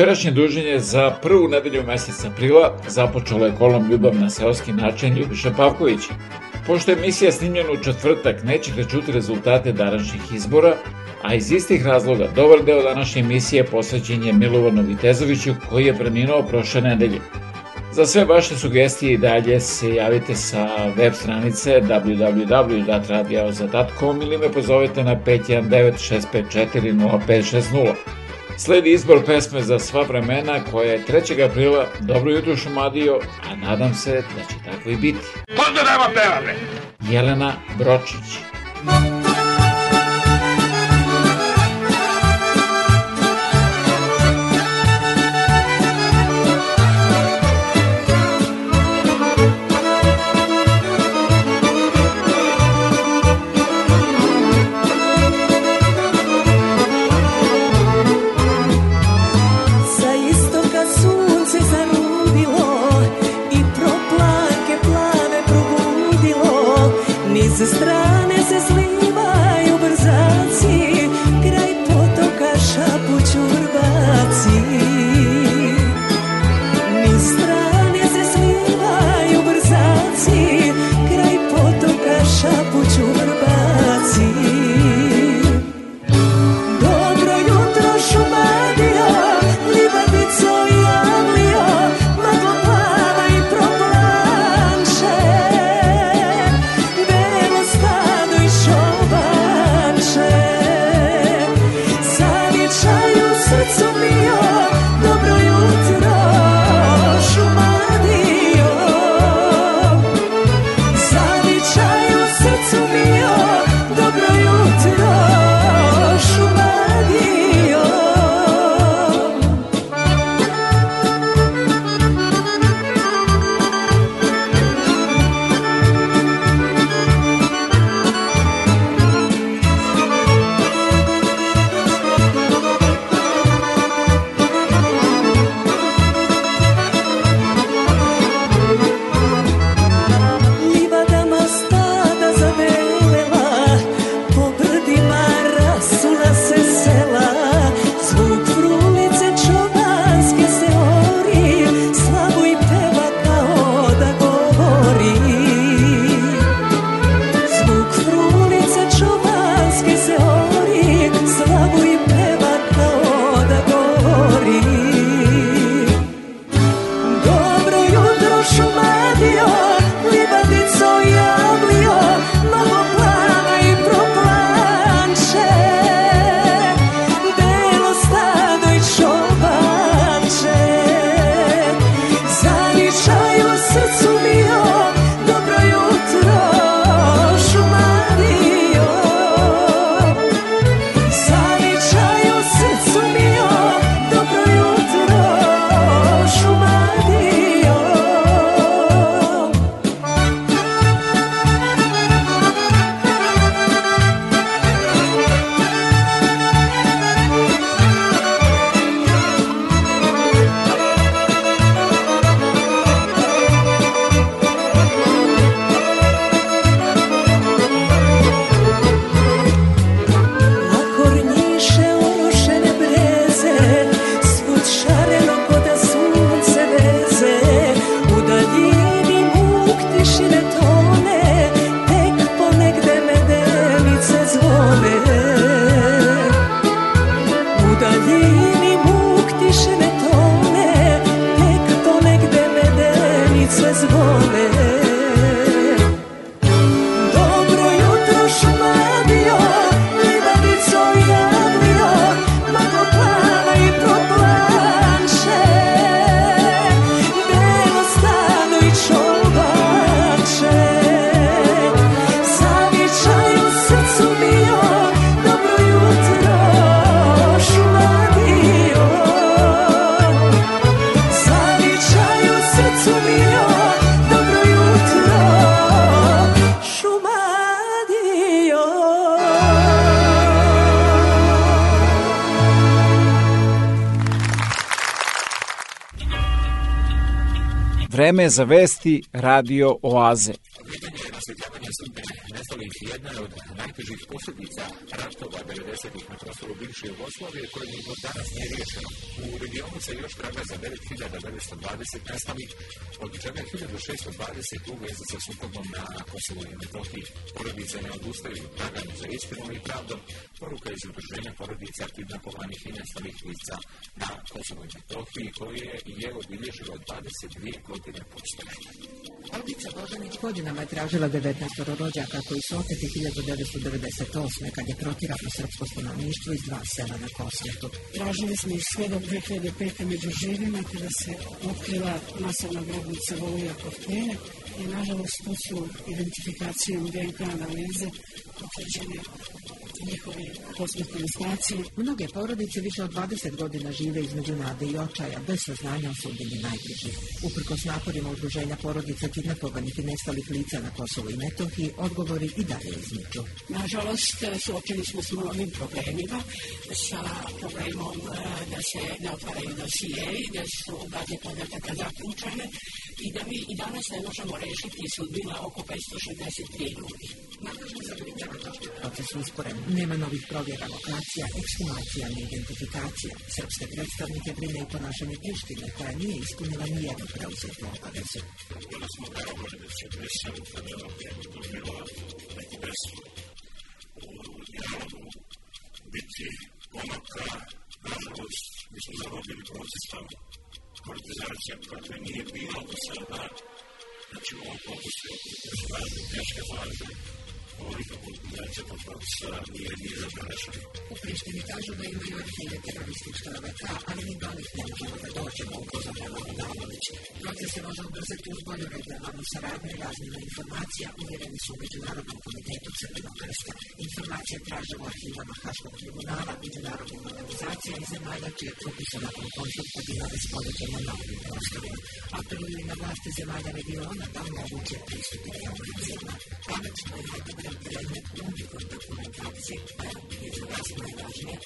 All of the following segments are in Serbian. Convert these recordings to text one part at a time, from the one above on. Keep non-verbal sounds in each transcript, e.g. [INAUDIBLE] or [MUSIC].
Večerašnje druženje za prvu nedelju meseca aprila započelo je kolom Ljubav na seoski način Ljubiša Pavkovića. Pošto je emisija snimljena u četvrtak, nećete čuti rezultate današnjih izbora, a iz istih razloga dobar deo današnje emisije posvećen je Milovanu Vitezoviću koji je preminuo prošle nedelje. Za sve vaše sugestije i dalje se javite sa web stranice www.radioza.com ili me pozovete na 519 654 0560. Sledi izbor pesme za sva vremena koja je 3. aprila Dobro jutro Šumadio, a nadam se da će tako i biti. Pozdravamo pevame! Jelena Bročić. za vesti Radio Oaze. Osvetljavanje sudbine nestalih jedna od najtežih posljedica ratova 90-ih na prostoru bivše Jugoslavije koje ni od danas nije riješeno. U regionu se još traga za 9920 nestalih, od čega 1620 u vezi sa sukobom na Kosovo i Metohiji. Porodice ne odustaju traganu za istinom i pravdom. Poruka iz udruženja porodica kidnapovanih i nestalih lica na Kosovo i Metohiji koje je obilježilo 22 godine postojanja. Olgica Božanić godinama je tražila 19 rođaka koji su oteti 1998. kad je protirano srpsko stanovništvo iz dva sela na Kosmetu. Tražili smo ih sve do 2005. među živima kada se otkriva masovna grobnica Volija Portele i nažalost tu su identifikacijom DNK analize potvrđene i njihove posmrtne stacije. Mnoge porodice više od 20 godina žive između nade i očaja, bez saznanja o sudbini najbližih. Uprkos naporima udruženja porodica kidnapovanih i nestalih lica na Kosovo i Metohiji, odgovori i dalje izmiču. Nažalost, suočeni smo s mnogim problemima, sa problemom e, da se ne otvaraju dosije i da su baze podataka zaključene i da mi i danas ne možemo rešiti sudbina oko 563 ljudi. Nadležno zabrinjava to što je proces usporen Nema novih provjera lokacija, ekshumacija ni identifikacija. Srpske predstavnike brine i ponašanje Prištine, koja nije ispunila ni jednu preuzetu obavezu. biti pomaka, nažalost, mi smo zarobili procesom partizacija kakve nije bilo do sada. Znači, ovo pokušaju, teške faze, ovoliko konspiracija po Foxa nije, nije zatražila. U Prištini kažu da imaju od hilje terorističkih štabaka, ali ni do njih neće da dođe Boko za Vladan Dalović. Proces se može ubrzati uz bolju regionalnu saradnju i razmjenu informacija, uvjereni su u Međunarodnom komitetu Crvenog krsta. Informacije traže u arhivama Haškog tribunala, međunarodnim organizacija i zemalja čije propisa nakon konflikta bila bez podređena na ovim prostorima. Apeluju i na vlasti zemalja regiona da omoguće pristup informacijama. Pametno je da jedan predmet dubikoj dokumentacije, koja je za nas najvažnija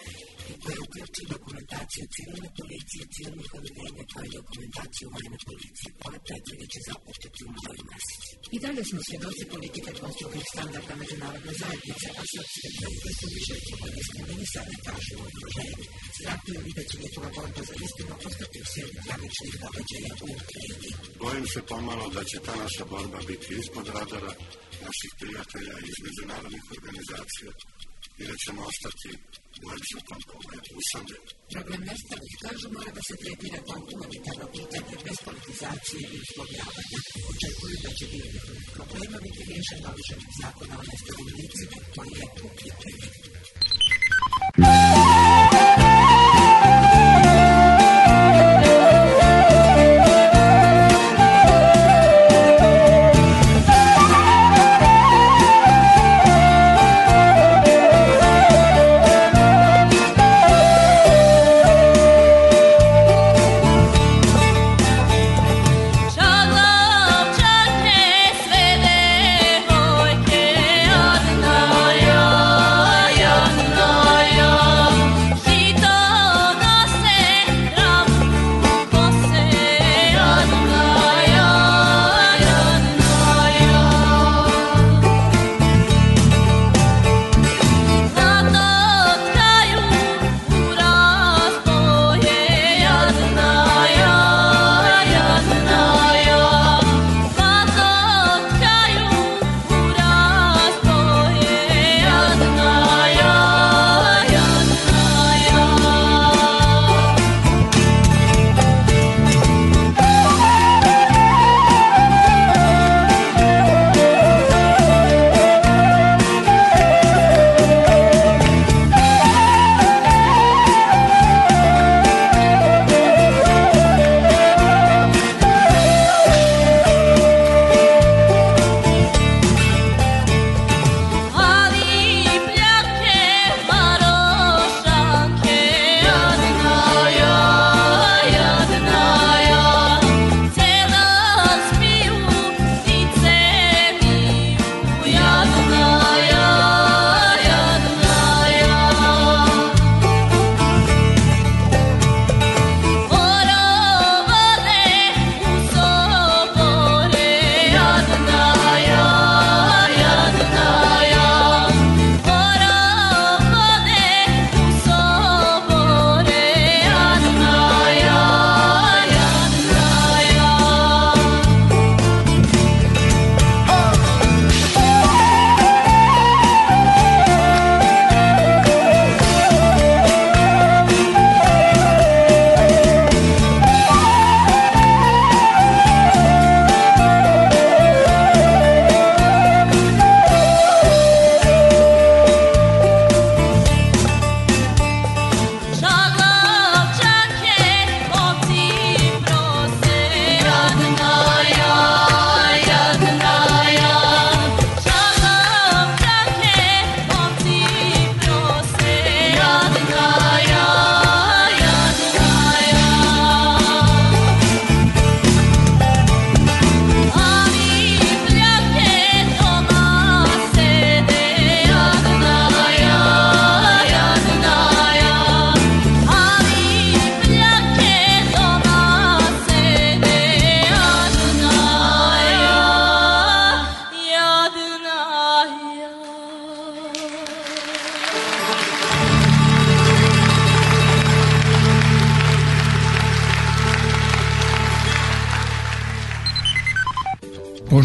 i koja uključi dokumentaciju civilne policije, civilnih odeljenja, kao i dokumentaciju vojne policije. Ove pretrage će započeti u maju mesecu. I dalje smo svjedoci politike dvostrukih standarda međunarodne zajednice, a srpske prilike su više ekonomijske da meni sada kažu u okruženju. Strahuju i da će njihova borba za istinu ostati u sjedi tragičnih događaja u Ukrajini. Bojim se pomalo da će ta naša borba biti ispod radara naših prijatelja i iz međunarodnih organizacija i da ćemo ostati u tom pogledu usamljeni. Problem dakle, nestalih kažu mora da se tretira kao humanitarno pitanje bez politizacije i uslovljavanja. Očekuju da će dio njihovih problema biti riješen donošenjem zakona o nestalim licima, to je puplje primjer.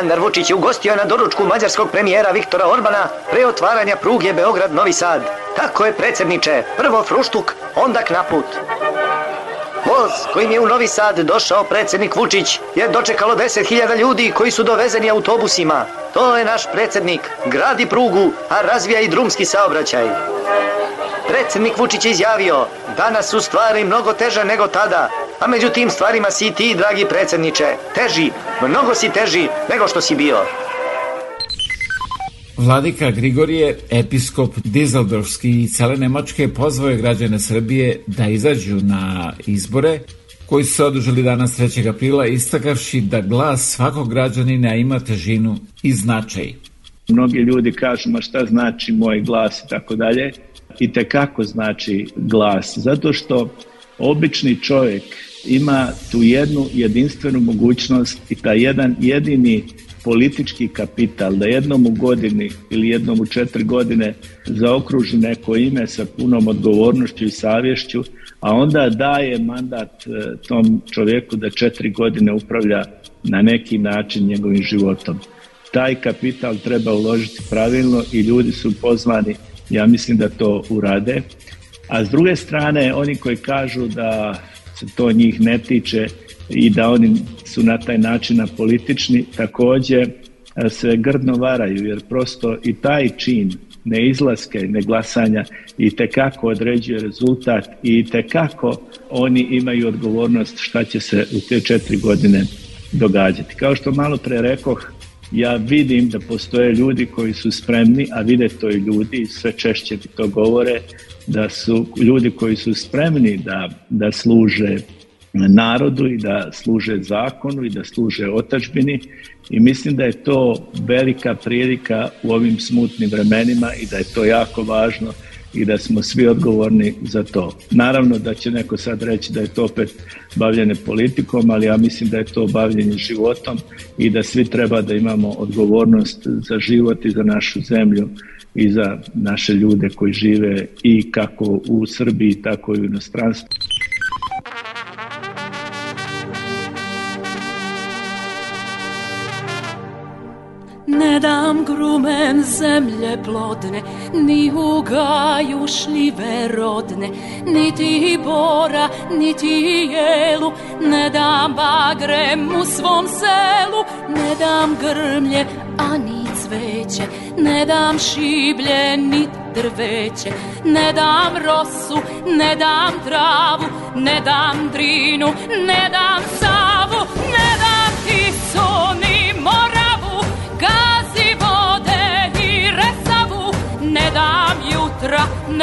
Aleksandar Vučić je ugostio na doručku mađarskog premijera Viktora Orbana pre otvaranja pruge Beograd-Novi Sad. Tako je, predsedniče, prvo fruštuk, onda knaput. Voz kojim je u Novi Sad došao predsednik Vučić je dočekalo 10.000 ljudi koji su dovezeni autobusima. To je naš predsednik, gradi prugu, a razvija i drumski saobraćaj. Predsednik Vučić je izjavio, danas su stvari mnogo teže nego tada, a među tim stvarima si ti, dragi predsedniče, teži, Mnogo si teži nego što si bio. Vladika Grigorije, episkop Dizeldorfski i cele Nemačke, pozvao je građane Srbije da izađu na izbore koji su se održali danas 3. aprila istakavši da glas svakog građanina ima težinu i značaj. Mnogi ljudi kažu ma šta znači moj glas i tako dalje i tekako znači glas zato što obični čovjek ima tu jednu jedinstvenu mogućnost i ta jedan jedini politički kapital da jednom u godini ili jednom u četiri godine zaokruži neko ime sa punom odgovornošću i savješću, a onda daje mandat e, tom čovjeku da četiri godine upravlja na neki način njegovim životom. Taj kapital treba uložiti pravilno i ljudi su pozvani, ja mislim da to urade. A s druge strane, oni koji kažu da se to njih ne tiče i da oni su na taj način politični, takođe e, se grdno varaju, jer prosto i taj čin neizlaska i neglasanja i te kako određuje rezultat i te kako oni imaju odgovornost šta će se u te četiri godine događati. Kao što malo pre rekoh, ja vidim da postoje ljudi koji su spremni, a vide to i ljudi, sve češće to govore, da su ljudi koji su spremni da, da služe narodu i da služe zakonu i da služe otačbini i mislim da je to velika prilika u ovim smutnim vremenima i da je to jako važno i da smo svi odgovorni za to. Naravno da će neko sad reći da je to opet bavljene politikom, ali ja mislim da je to bavljenje životom i da svi treba da imamo odgovornost za život i za našu zemlju i za naše ljude koji žive i kako u Srbiji, tako i u inostranstvu. ne dam grumen zemlje plodne, ni u gaju šljive rodne, niti bora, niti jelu, ne dam bagrem u svom selu, ne dam grmlje, ani cveće, ne dam šiblje, ni drveće, ne dam rosu, ne dam travu, ne dam drinu, ne dam savu, ne dam tisoni.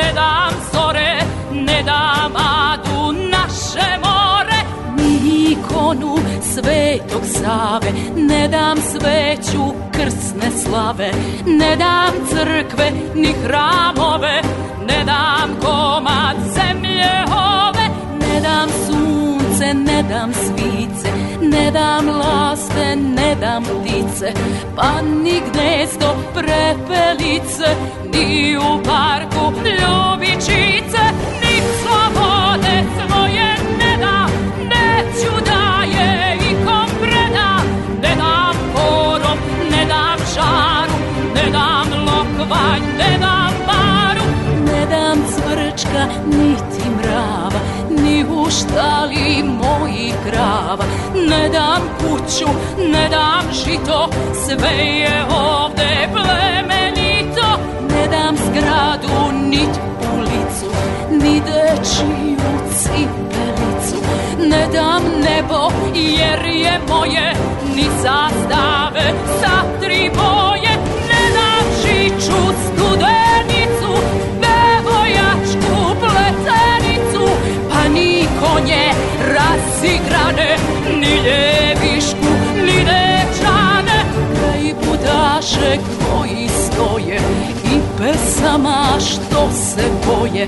ne dam zore, ne dam adu naše more. Ni ikonu svetog Save, ne dam sveću krsne slave, ne dam crkve ni hramove, ne dam komad zemlje ove, ne dam sunce, ne dam svice, Ne dam laste, ne dam ptice, pa ni gnezdo prepelice, ni u parku ljubičice, ni slobode svoje ne dam, neću da je ikom predam. Ne dam porom, ne dam žaru, ne dam lokvanj, ne dam baru, ne dam cvrčka, niti puštali moji krava Ne dam kuću, ne dam žito Sve je ovde plemenito Ne dam zgradu, nit ulicu Ni dečiju cipelicu Ne dam nebo, jer je moje Ni zastave sa tri boje Ne dam žiču konje rasigrane, ni ljevišku, ni dečane, kraj budaše koji stoje pesama što se boje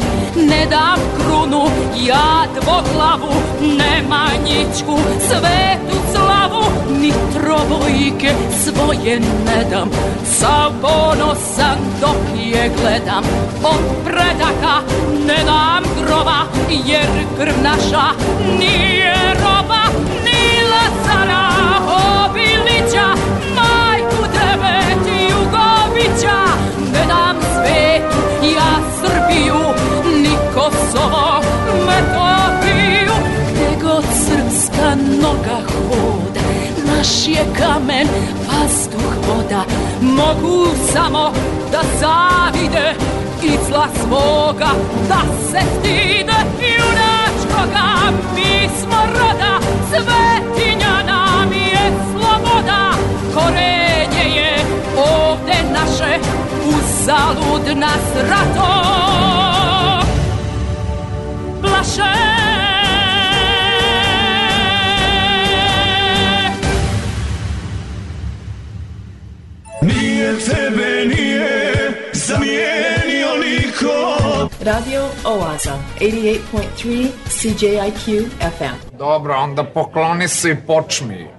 Ne dam krunu, ja dvoglavu Nemanjićku, svetu slavu Ni trobojke svoje ne dam Sav ponosan dok je gledam Od predaka ne dam grova Jer krv naša nije roba Ni Lazara Obilića Majku Devetiju Gobića ja Srbiju, ni Kosovo, Metohiju. Gde god srpska noga hoda, naš je kamen, vazduh voda. Mogu samo da zavide i zla svoga da se stide. Junačkoga mi smo roda, svetinja nam je sloboda. Korenje je ovde naše uz zalud nas rato plaše Nije tebe nije zamijenio niko Radio Oaza 88.3 CJIQ FM Dobro, onda pokloni se i počmi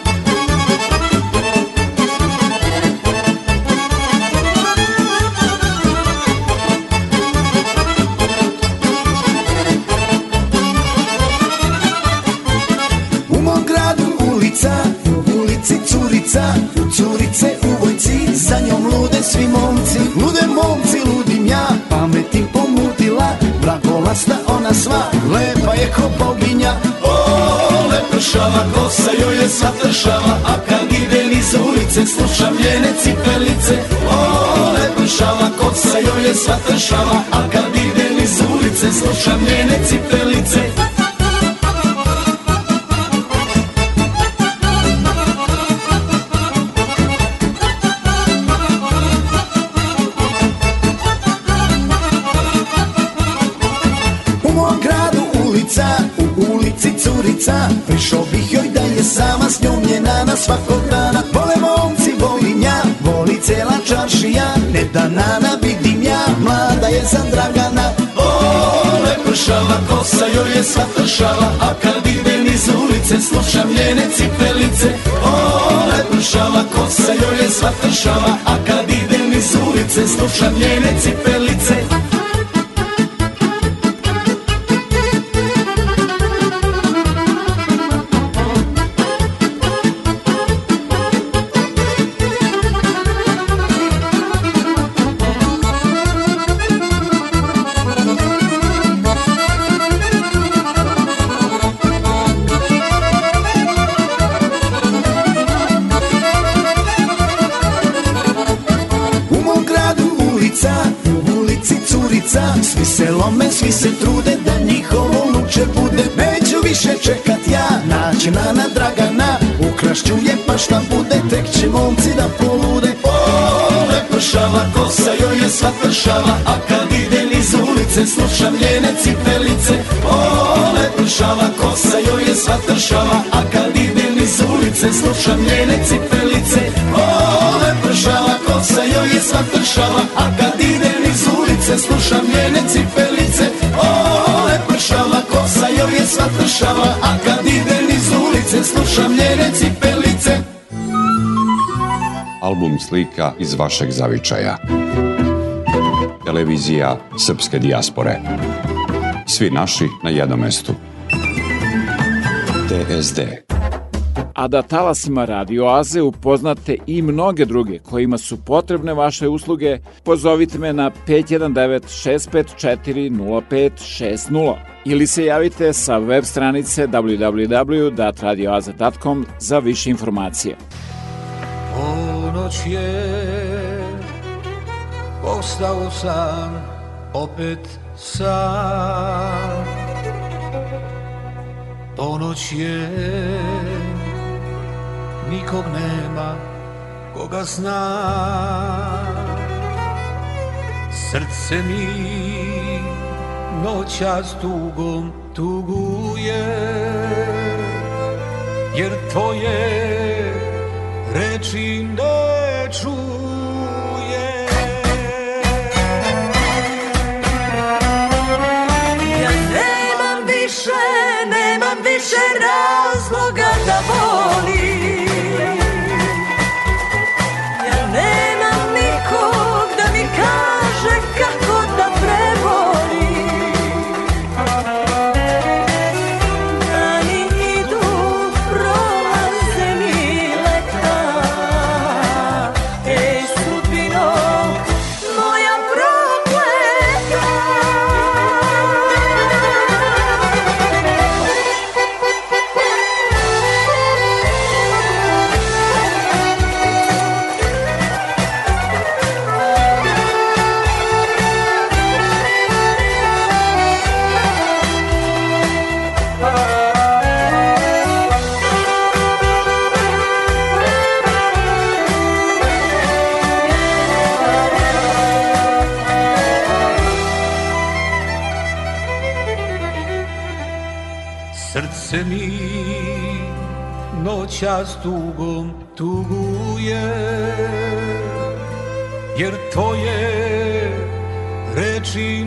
Masta ona sva, lepa je ko boginja O, lepršava, kosa joj je sva tršava A kad ide niz ulice, slušam njene cipelice O, lepršava, kosa joj je sva tršava A kad ide niz ulice, slušam njene cipelice svakog rana Vole momci, volim ja, voli cela čaršija Ne da nana vidim ja, mlada je za Dragana O, pršava, kosa joj je sva tršava A kad idem iz ulice, slušam njene cipelice O, pršava, kosa joj je sva tršava A kad idem iz ulice, slušam njene cipelice lica Svi se lome, svi se trude da njihovo luče bude Neću više čekat ja, naći Nana Dragana Ukrašću je pa šta bude, tek će momci da polude O, lepršava, kosa joj je sva pršava A kad idem iz ulice, slušam njene cipelice O, lepršava, kosa joj je sva tršava A kad idem iz ulice, slušam njene cipelice O, završava Kosa joj je sva pršava A kad idem iz ulice Slušam njene cipelice Ole pršava Kosa joj je sva pršava A kad idem iz ulice Slušam njene cipelice Album slika iz vašeg zavičaja Televizija Srpske dijaspore Svi naši na jednom mestu TSD a da talasima radioaze upoznate i mnoge druge kojima su potrebne vaše usluge, pozovite me na 519 654 0560 ili se javite sa web stranice www.radioaze.com za više informacije. Ponoć je, postao sam opet sam. Ponoć je, nikog nema koga zna Srce mi noća s tugom tuguje Jer tvoje reči ne čuje ja s tugom tugujem Jer tvoje reči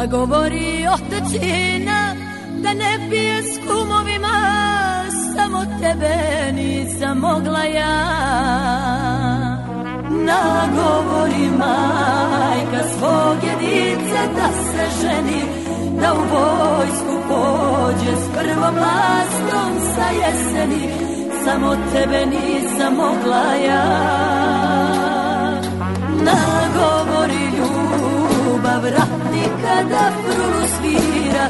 nagovori otecina da ne pije s kumovima samo tebe nisam mogla ja na govori majka svog jedice da se ženi da u vojsku pođe s prvom lastom sa jeseni samo tebe nisam mogla ja nagovori vrati kada frulu svira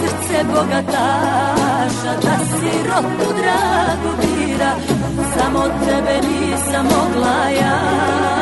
Srce bogataša da si sirotu dragu bira Samo tebe nisam mogla ja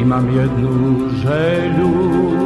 imam jednu želju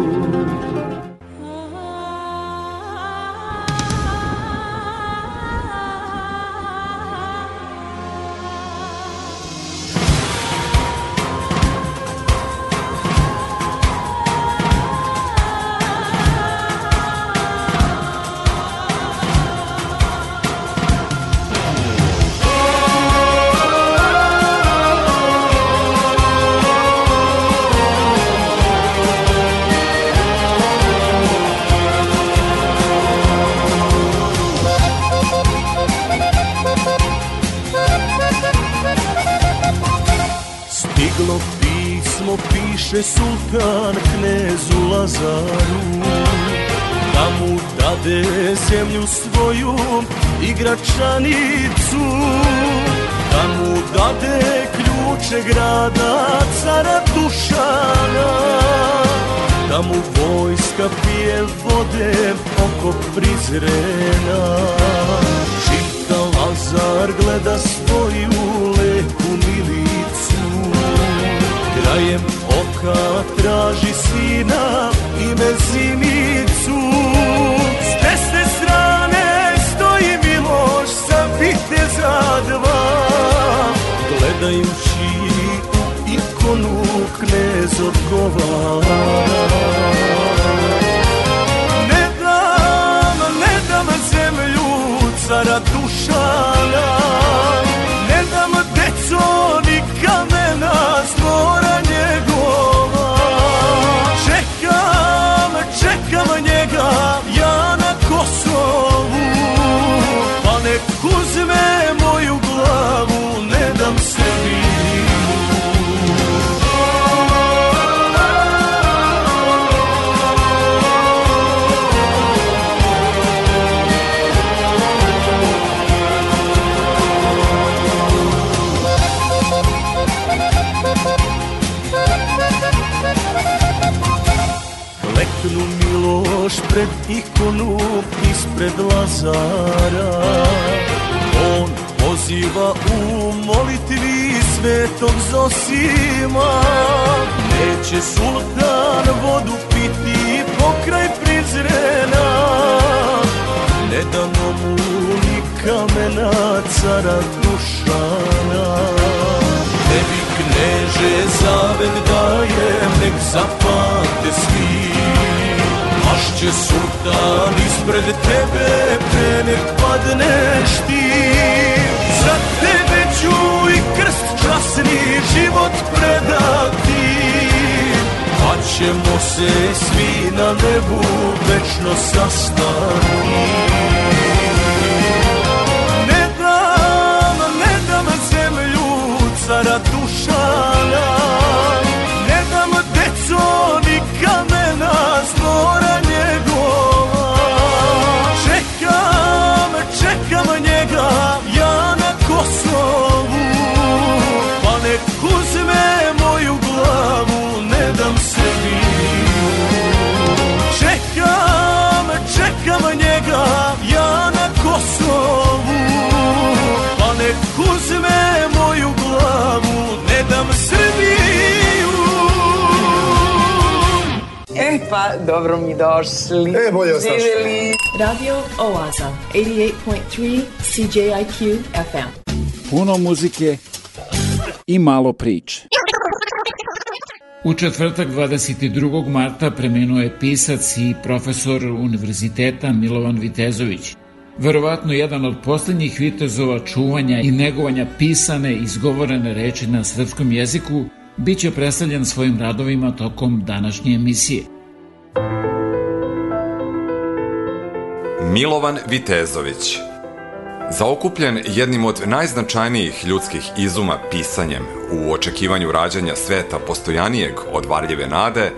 Reče sultan knezu Lazaru Da mu dade zemlju svoju i gračanicu Da mu dade ključe grada cara Dušana Da mu vojska pije vode oko prizrena Čika Lazar gleda svoju leku milicu Krajem kad traži sina i mezimicu S desne strane stoji Miloš sa bitne za dva Gledajući u ikonu knez odgovara Ne dam, ne dam zemlju cara duša ближе ко мне. golub ispred Lazara On poziva u molitvi svetog Zosima Neće sultan vodu piti pokraj prizrena Ne damo mu ni kamena cara Dušana Tebi kneže zavet dajem nek zapate svi će sultan ispred tebe pre ne padneš ti Za tebe ću i krst časni život predati Pa ćemo se svi na nebu večno sastati lijepa, dobro mi došli. E, bolje vas Radio Oaza, 88.3 CJIQ FM. Puno muzike i malo priče. U četvrtak 22. marta preminuo je pisac i profesor univerziteta Milovan Vitezović. Verovatno jedan od poslednjih vitezova čuvanja i negovanja pisane i izgovorene reči na srpskom jeziku biće predstavljen svojim radovima tokom današnje emisije. Milovan Vitezović Zaokupljen jednim od najznačajnijih ljudskih izuma pisanjem, u očekivanju rađanja sveta postojanijeg od varljive nade,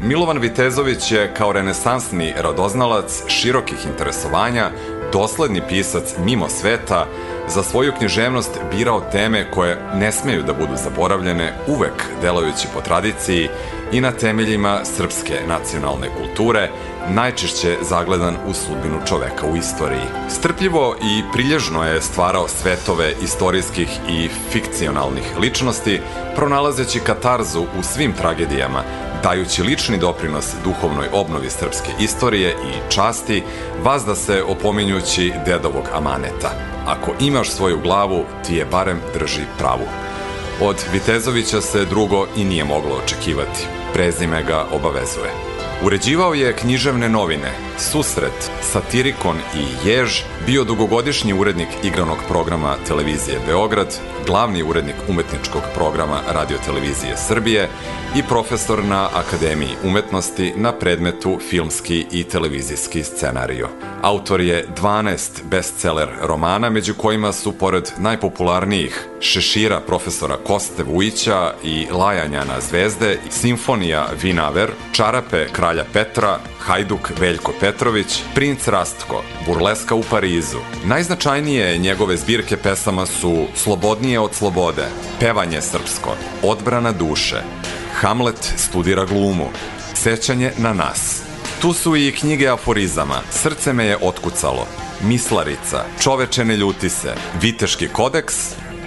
Milovan Vitezović je kao renesansni radoznalac širokih interesovanja dosledni pisac mimo sveta, za svoju književnost birao teme koje ne smeju da budu zaboravljene, uvek delujući po tradiciji i na temeljima srpske nacionalne kulture, najčešće zagledan u sudbinu čoveka u istoriji. Strpljivo i prilježno je stvarao svetove istorijskih i fikcionalnih ličnosti, pronalazeći katarzu u svim tragedijama, dajući lični doprinos duhovnoj obnovi srpske istorije i časti, vas da se opominjući dedovog amaneta. Ako imaš svoju glavu, ti je barem drži pravu. Od Vitezovića se drugo i nije moglo očekivati. Prezime ga obavezuje. Uređivao je književne novine, Susret, Satirikon i Jež, bio dugogodišnji urednik igranog programa televizije Beograd, glavni urednik umetničkog programa Radio Televizije Srbije i profesor na Akademiji umetnosti na predmetu Filmski i televizijski scenario. Autor je 12 bestseller romana, među kojima su pored najpopularnijih Šešira profesora Koste Vujića i Lajanja na zvezde, Simfonija Vinaver, Čarape kralja Petra, Hajduk Veljko Petrović, Princ Rastko, Burleska u Parizu. Najznačajnije njegove zbirke pesama su Slobodnije Važnije od slobode, pevanje srpsko, odbrana duše. Hamlet studira glumu, sećanje na nas. Tu su i knjige aforizama, srce me je otkucalo, mislarica, čoveče ne ljuti se, viteški kodeks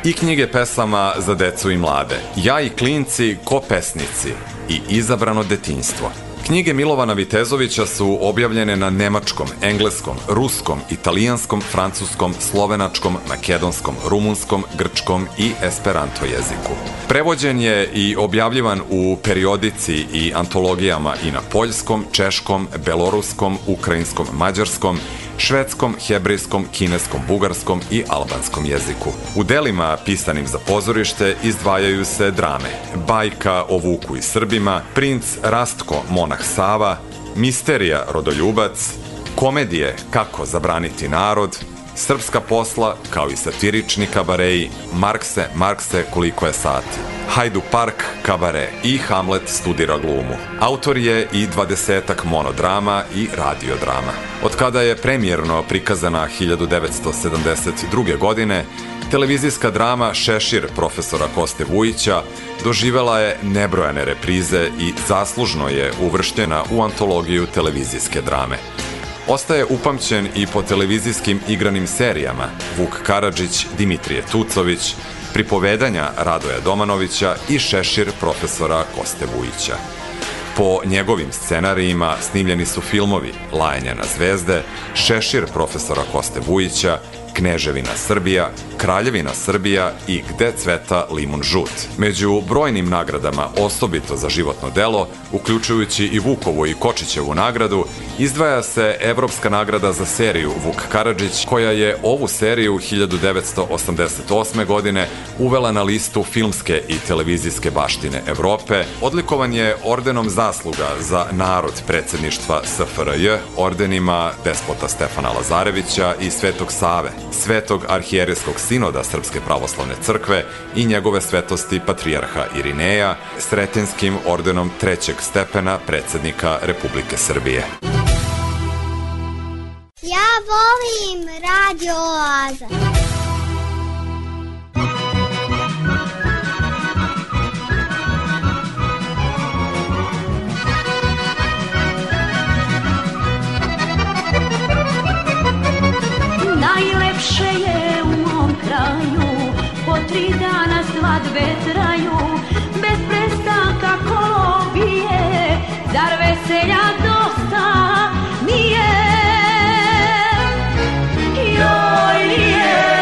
i knjige pesama za decu i mlade, ja i klinci ko pesnici i izabrano detinjstvo. Knjige Milovana Vitezovića su objavljene na nemačkom, engleskom, ruskom, italijanskom, francuskom, slovenačkom, makedonskom, rumunskom, grčkom i esperanto jeziku. Prevođen je i objavljivan u periodici i antologijama i na poljskom, češkom, beloruskom, ukrajinskom, mađarskom švedskom, hebrejskom, kineskom, bugarskom i albanskom jeziku. U delima pisanim za pozorište izdvajaju se drame Bajka o Vuku i Srbima, Princ Rastko, Monah Sava, Misterija Rodoljubac, komedije Kako zabraniti narod, Srpska posla, kao i satirični kabareji Markse, Markse, koliko je sati. Hajdu Park, Kabare i Hamlet studira glumu. Autor je i dvadesetak monodrama i radiodrama. Od kada je premijerno prikazana 1972. godine, televizijska drama Šešir profesora Koste Vujića doživela je nebrojane reprize i zaslužno je uvrštena u antologiju televizijske drame. Ostaje upamćen i po televizijskim igranim serijama Vuk Karadžić, Dimitrije Tucović, pripovedanja Radoja Domanovića i šešir profesora Koste Vujića. Po njegovim scenarijima snimljeni su filmovi Lajanje na zvezde, Šešir profesora Koste Vujića Kneževina Srbija, Kraljevina Srbija i Gde cveta limun žut. Među brojnim nagradama osobito za životno delo, uključujući i Vukovu i Kočićevu nagradu, izdvaja se Evropska nagrada za seriju Vuk Karadžić, koja je ovu seriju 1988. godine uvela na listu filmske i televizijske baštine Evrope. Odlikovan je ordenom zasluga za narod predsedništva SFRJ, ordenima Despota Stefana Lazarevića i Svetog Save svetog arhijereskog sinoda Srpske pravoslavne crkve i njegove svetosti patrijarha Irineja, sretenskim ordenom trećeg stepena predsednika Republike Srbije. Ja volim Radio Oaza. najljepše je u mom kraju Po tri dana svadbe traju Bez prestanka kolo bije Zar veselja dosta nije Joj nije,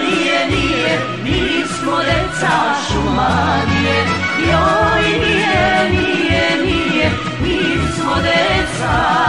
nije, nije Mi smo deca šumadije Joj nije, nije, nije Mi smo deca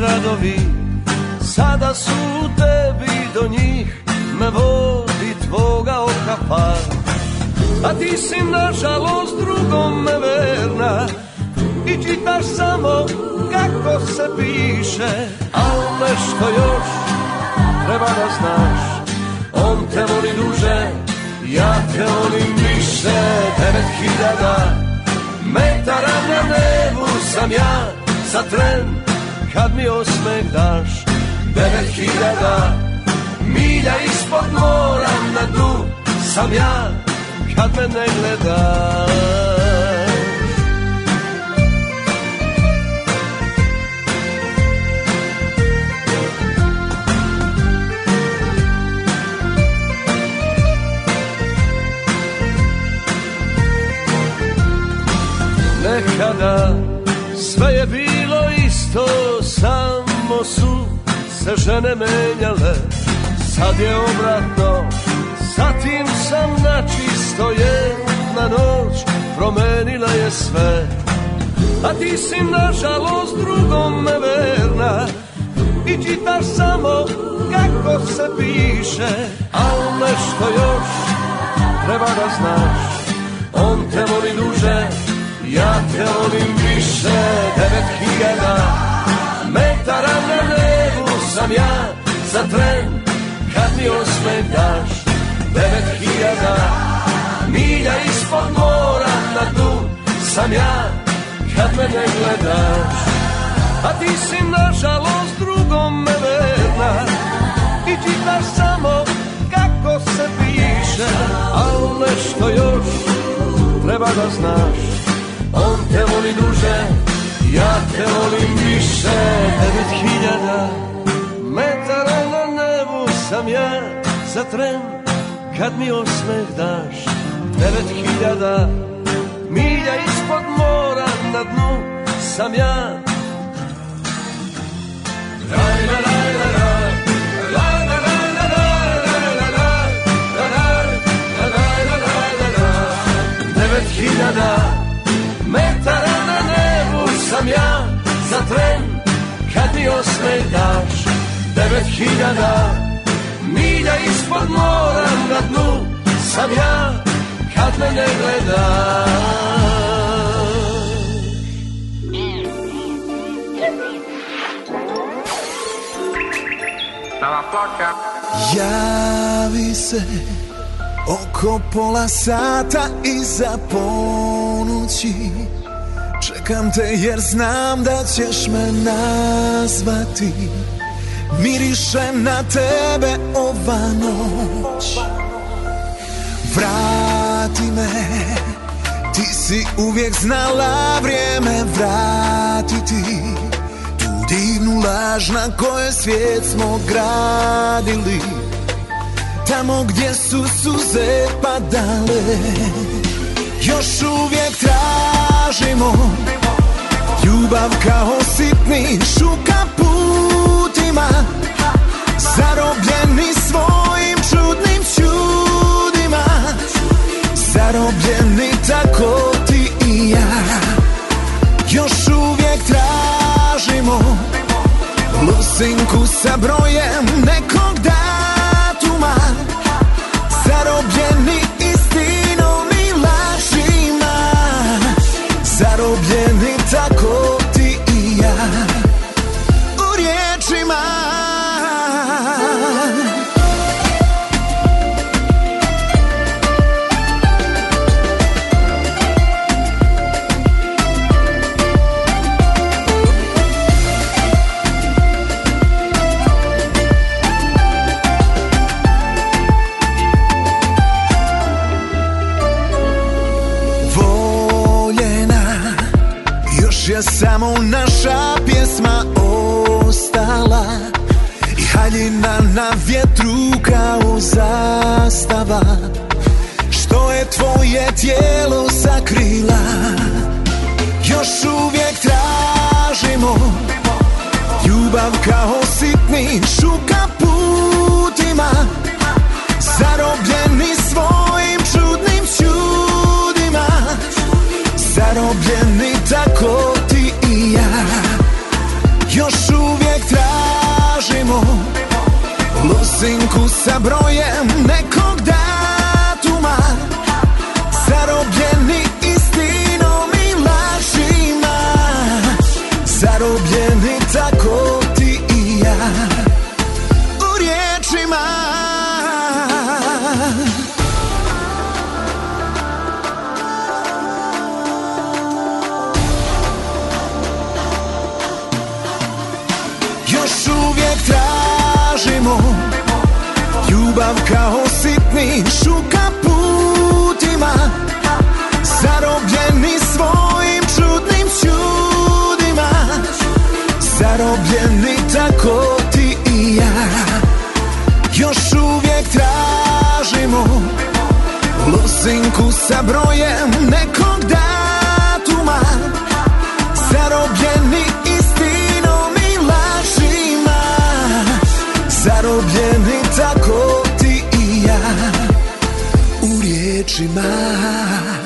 gradovi Sada su u tebi do njih Me vodi tvoga oka par A ti si nažalost drugome verna I čitaš samo kako se piše Al nešto još treba da znaš On te voli duže, ja te volim više Devet hiljada metara na nebu sam ja Za tren kad mi osmeh daš Devet hiljada milja ispod mora na dnu sam ja kad me ne gledaš Nekada sve je bilo isto Samo su se žene menjale Sad je obratno Zatim sam načisto jedna noć Promenila je sve A ti si nažalost drugom neverna I čitaš samo kako se piše Al nešto još treba da znaš On te voli duže, ja te volim više Devet hiljada Taran na nebu sam ja za tren Kad mi osme daš devet hiljada Milja ispod mora na tu sam ja Kad me ne gledaš A ti si nažalost drugom me vedna I čitaš samo kako se piše Al nešto još treba da znaš On te voli duže Ja te volim više devet hiljada metara na nebu sam ja za tren kad mi osmeh daš devet hiljada milja ispod mora na dnu sam ja la la, la la, la raj. hiljada sam ja za tren kad mi osme daš devet hiljada milja ispod mora na dnu sam ja kad me ne gledaš Javi se oko pola sata iza ponući Čekam te jer znam da ćeš me nazvati Mirišem na tebe ova noć Vrati me Ti si uvijek znala vrijeme vratiti Tu divnu laž na kojoj svijet smo gradili Tamo gdje su suze padale Još uvijek traži tražimo Ljubav kao sitni šuka putima Zarobljeni svojim čudnim čudima Zarobljeni tako ti i ja Još uvijek tražimo Lusinku sa brojem nekog dana na vjetru kao zastava Što je tvoje tijelo sakrila Još uvijek tražimo Ljubav kao sitni šuka putima Zarobljeni Sinku sa brojem nekog dana ljubav kao sitni šuka putima Zarobljeni svojim čudnim čudima Zarobljeni tako ti i ja Još uvijek tražimo Losinku sa brojem nekom 追吗？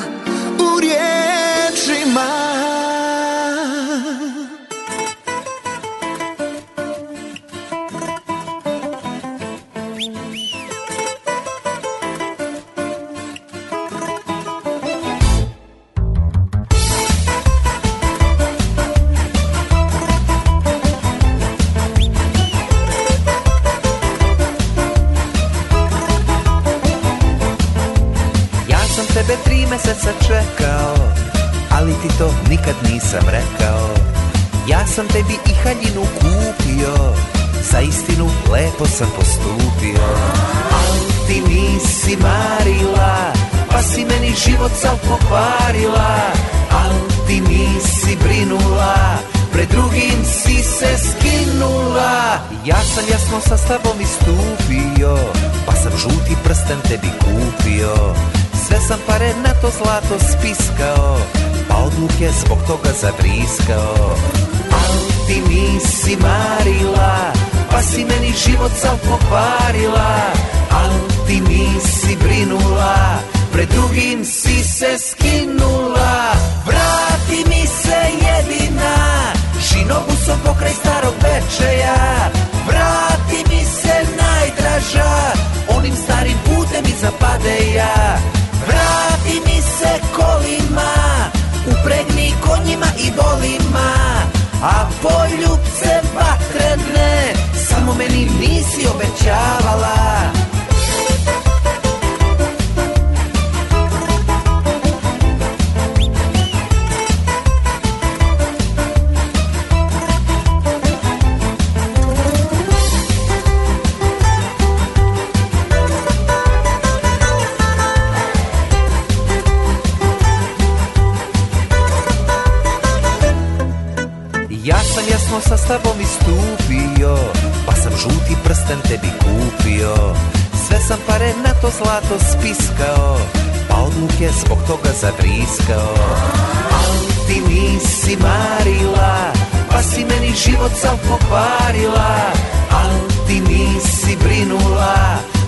ali ti to nikad nisam rekao Ja sam tebi i haljinu kupio Za istinu lepo sam postupio Al ti nisi marila Pa si meni život sav pokvarila Al ti nisi brinula Pred drugim si se skinula Ja sam jasno sa stavom istupio Pa sam žuti prsten tebi kupio sve sam pare na to zlato spiskao Pa odluke zbog toga zavriskao Al ti nisi marila Pa si meni život sam pokvarila Al ti nisi brinula Pred drugim si se skinula Vrati mi se jedina Žinobusom pokraj starog večeja Vrati mi se najdraža Onim starim putem iza padeja ranjima i bolima A poljubce vatrene Samo meni nisi obećavala smo sa tobom istupio Pa sam žuti prsten tebi kupio Sve sam pare na to zlato spiskao Pa odluke zbog toga zavriskao Al ti nisi marila Pa si meni život sam pokvarila Al ti nisi brinula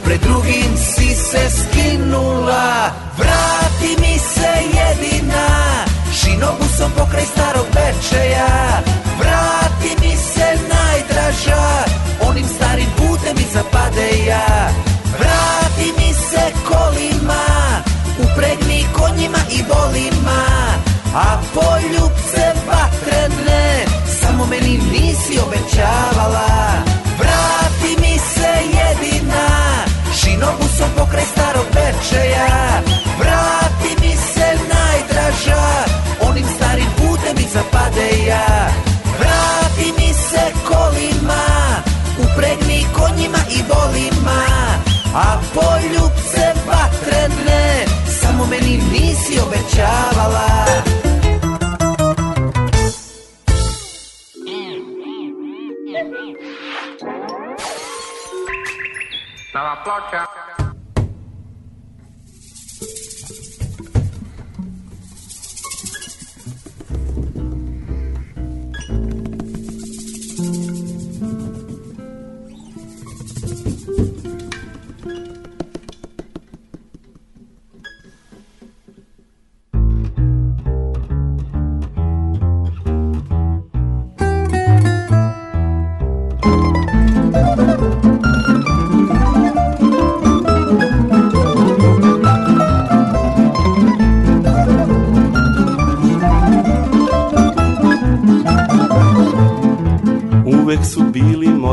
Pred drugim si se skinula Vrati mi se jedina Šinobusom pokraj starog večeja plaža Onim starim putem i zapade ja Vrati mi se kolima Upregni konjima i bolima A poljubce vatrene Samo meni nisi obećavala Vrati mi se jedina Šinobusom pokraj starog večeja Vrati mi se najdraža Onim starim putem i zapade ja danjima i bolima A poljubce vatrene Samo meni nisi obećavala Na la placa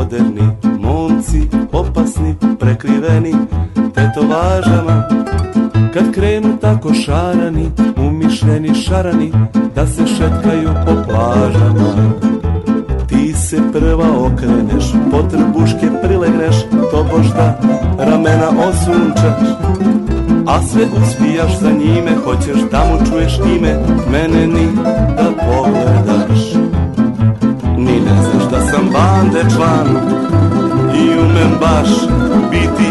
moderni Momci opasni, prekriveni tetovažama Kad krenu tako šarani, umišljeni šarani Da se šetkaju po plažama Ti se prva okreneš, potrbuške prilegneš Tobož da ramena osunčaš a sve uspijaš za njime, hoćeš da mu čuješ ime, mene ni da pogledaš, ni ne znaš sam bande član i umem baš biti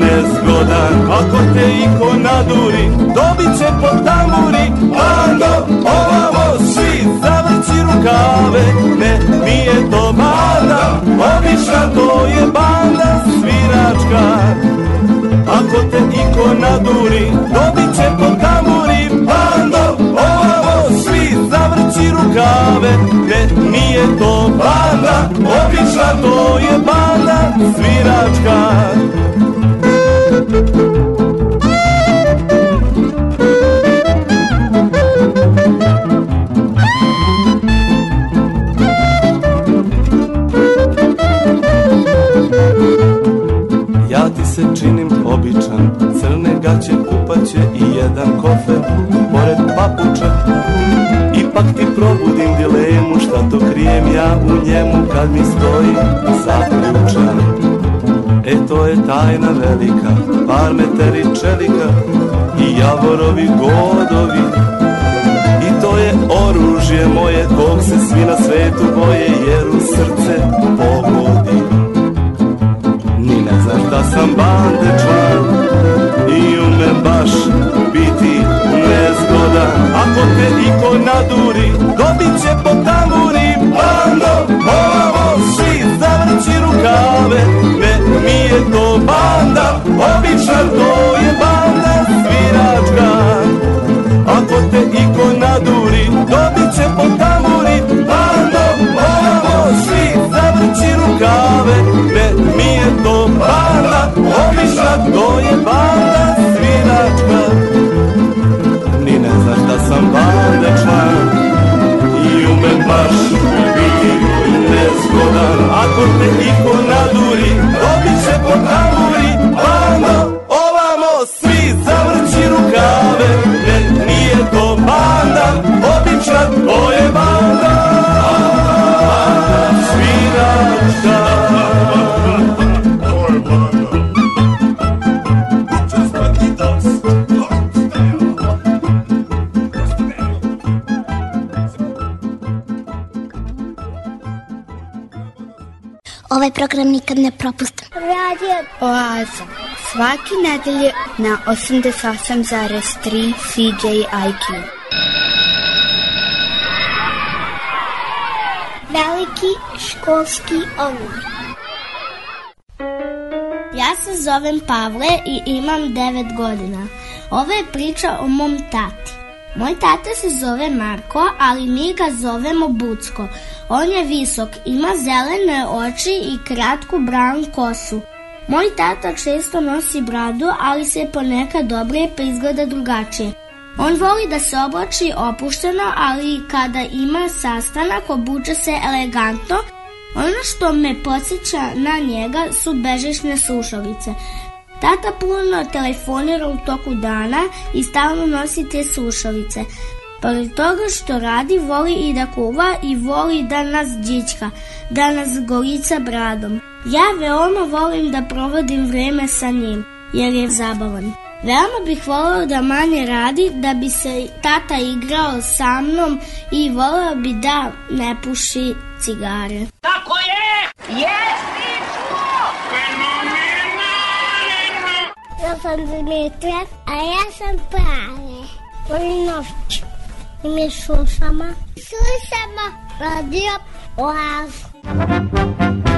nezgodan Ako te iko naduri, dobit će po tamburi Bando, ovamo svi, zavrci rukave Ne, nije to banda, obična to je banda sviračka Ako te iko naduri, dobit će po tamburi zavrci rukave Ne, nije to banda Obična to je banda Sviračka Ja ti se činim običan, crne gaće, kupaće i jedan kofer, pored papuča probudim dilemu Šta to krijem ja u njemu Kad mi stoji zaključan E to je tajna velika Par meteri čelika I javorovi godovi I to je oružje moje Kog se svi na svetu boje Jer u srce pogodi Ni ne znaš da sam bande član I umem baš biti ako te niko naduri, dobit će po tamburi. Bando, ovamo, svi zavrći rukave, ne mi je to banda, obična to je banda sviračka. Ako te iko naduri, dobit će po tamburi. Bando, ovamo, svi zavrći rukave, ne mi je to banda, obična to je banda večna I umem baš biti nezgodan Ako te iko naduri, dobit se po tamu program nikad ne propustim. Radio Oaza. Svaki nedelje na 88,3 CJIQ. Veliki školski omor. Ja se zovem Pavle i imam 9 godina. Ovo je priča o mom tati. Moj tata se zove Marko, ali mi ga zovemo Bucko. On je visok, ima zelene oči i kratku branu kosu. Moj tata često nosi bradu, ali se ponekad dobre pa izgleda drugačije. On voli da se oblači opušteno, ali kada ima sastanak obuče se elegantno. Ono što me podsjeća na njega su bežišne slušalice. Tata puno telefonira u toku dana i stalno nosi te slušalice. Pored pa toga što radi, voli i da kuva i voli da nas džička, da nas golica bradom. Ja veoma volim da provodim vreme sa njim, jer je zabavan. Veoma bih volao da manje radi, da bi se tata igrao sa mnom i volao bi da ne puši cigare. Tako je! Jesi čuo! Fenomenalno! Ja sam Dimitra, a ja sam Prave. Oni novče. E me chama. Chama. Radio. Oasis. [LAUGHS]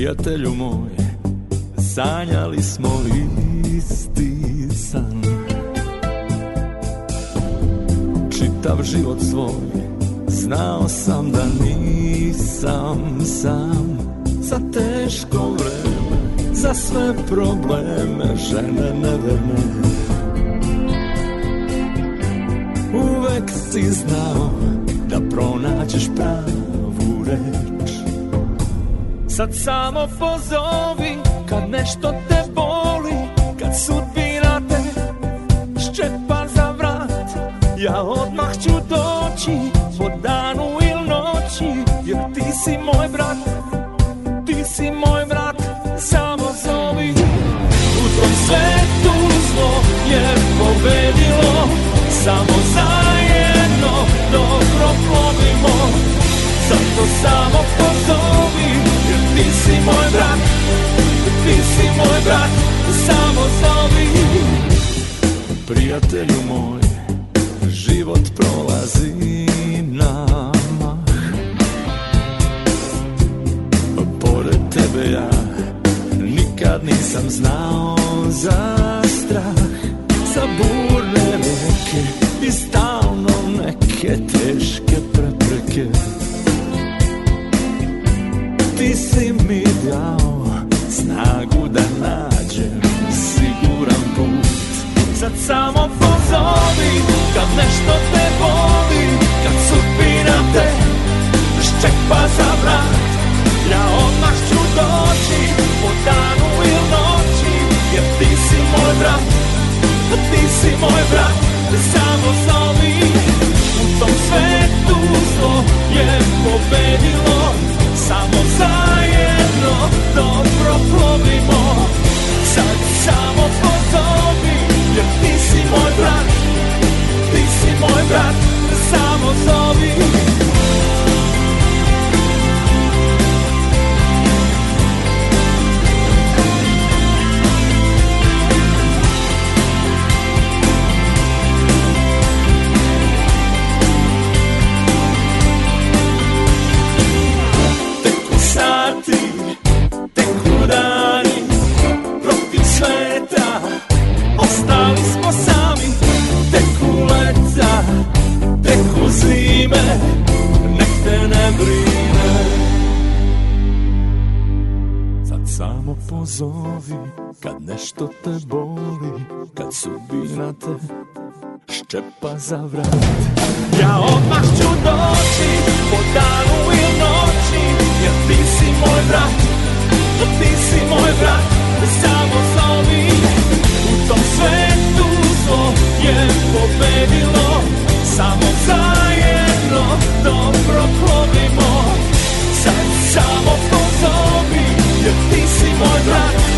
Prijatelju moj, sanjali smo isti san Čitav život svoj, znao sam da nisam sam Za teško vreme, za sve probleme, žene neverne Uvek si znao da pronaćeš pravu reč Sad samo pozovi kad nešto te boli Kad sudbina te ščepa za vrat Ja odmah ću doći po danu ili noći Jer ti si moj brat, ti si moj brat Samo zovi U tom svetu zlo je pobedilo Samo zajedno dobro plovimo Zato samo pozovi ti si moj brat, ti si moj brat, samo zovi. Prijatelju moj, život prolazi namah. Pored tebe ja nikad nisam znao za strah, za burne reke i stalno neke teške prepreke. izgubljao snagu da nađem siguran put Sad samo pozovi kad nešto te boli Kad sudbina te ščepa za vrat Ja odmah ću doći po danu ili noći Jer ti si moj brat, ti si moj brat Samo zovi u tom svetu zlo je pobedilo samo zajedno dobro plovimo Sad samo potovi jer ti si moj brat Ti si moj brat, samo zovi Zašto te boli kad sudbina te ščepa za vrat? Ja odmah ću doći po danu ili noći Jer ti si moj brat, ti si moj brat Samo slavi u tom svetu zlo je pobedilo Samo zajedno dobro plovimo Sad samo pozovi jer ti si moj brat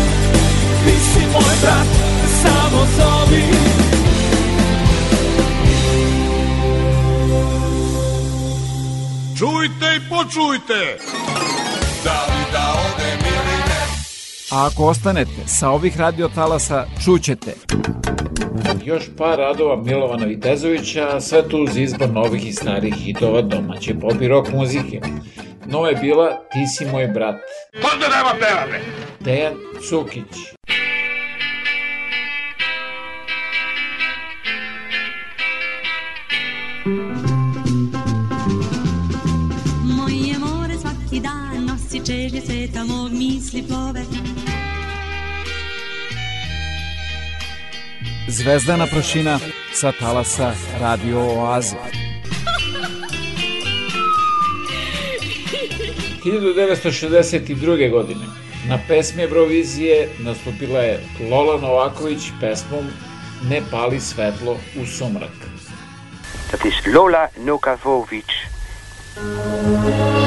Čujte i počujte! Da li da odem ili ne? A ako ostanete, sa ovih radio talasa čućete. Još par radova Milovana Vitezovića, sve tu uz izbor novih i starih hitova domaće pop i rock muzike. Nova je bila Ti si moj brat. Pozdrav nema pevane! Dejan Cukić. si plove Zvezdana prašina sa talasa Radio Oaze. 1962. godine na pesmi Eurovizije nastupila je Lola Novaković pesmom Ne pali svetlo u sumrak. Dat is Lola Novaković. Lola Novaković.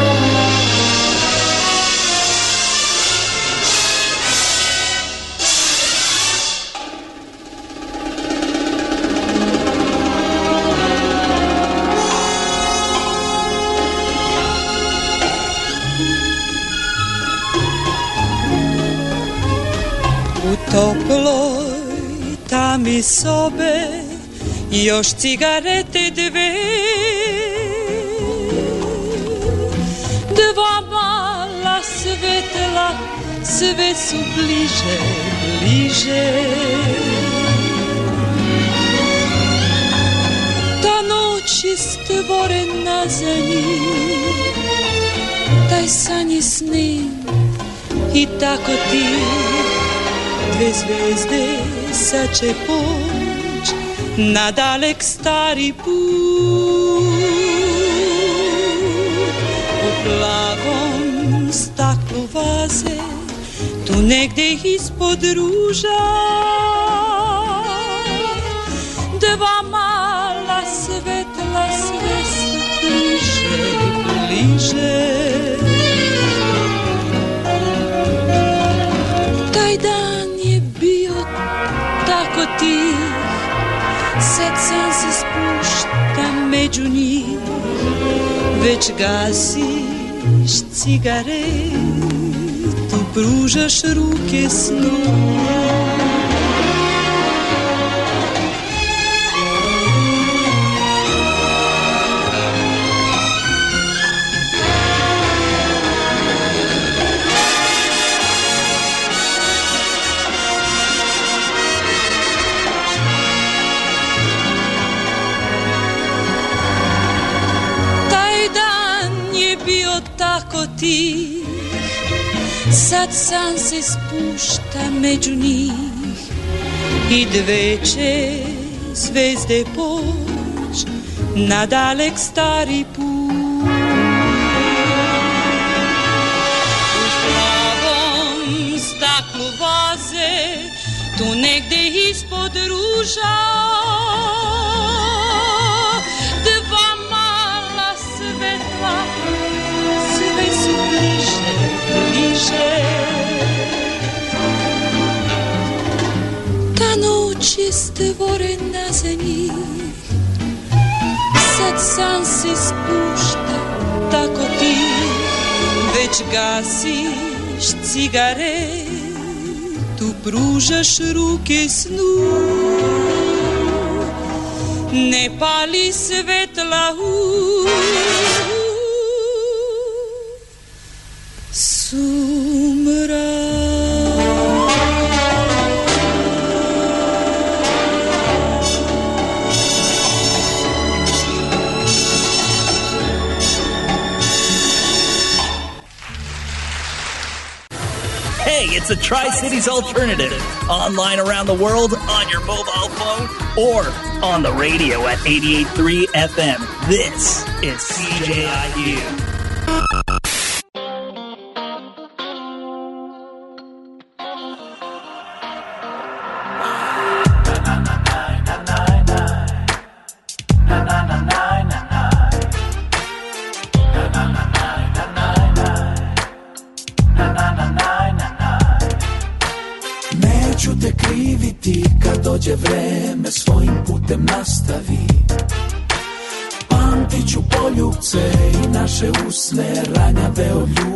Toplo ta mi sobe Još cigarete dve Dva mala svetla Sve su bliže, bliže Ta noć je stvorena za njih Taj san je snim I tako ti Desde, desde Na dalek stari put. U plavom staklu vaze, Tu negde ispod ruža. Rađuni Već gasiš cigaretu Pružaš ruke snu sad san se spušta među njih I dve će zvezde poć na dalek stari put U plavom staklu vaze tu negde ispod ruža Kad san se spušta, tako ti već gasiš cigare Tu pružaš ruke snu Ne pali svetla u sumrak It's the Tri Cities Alternative. Online around the world, on your mobile phone, or on the radio at 883 FM. This is CJIU. naše usne ranjave od ljudi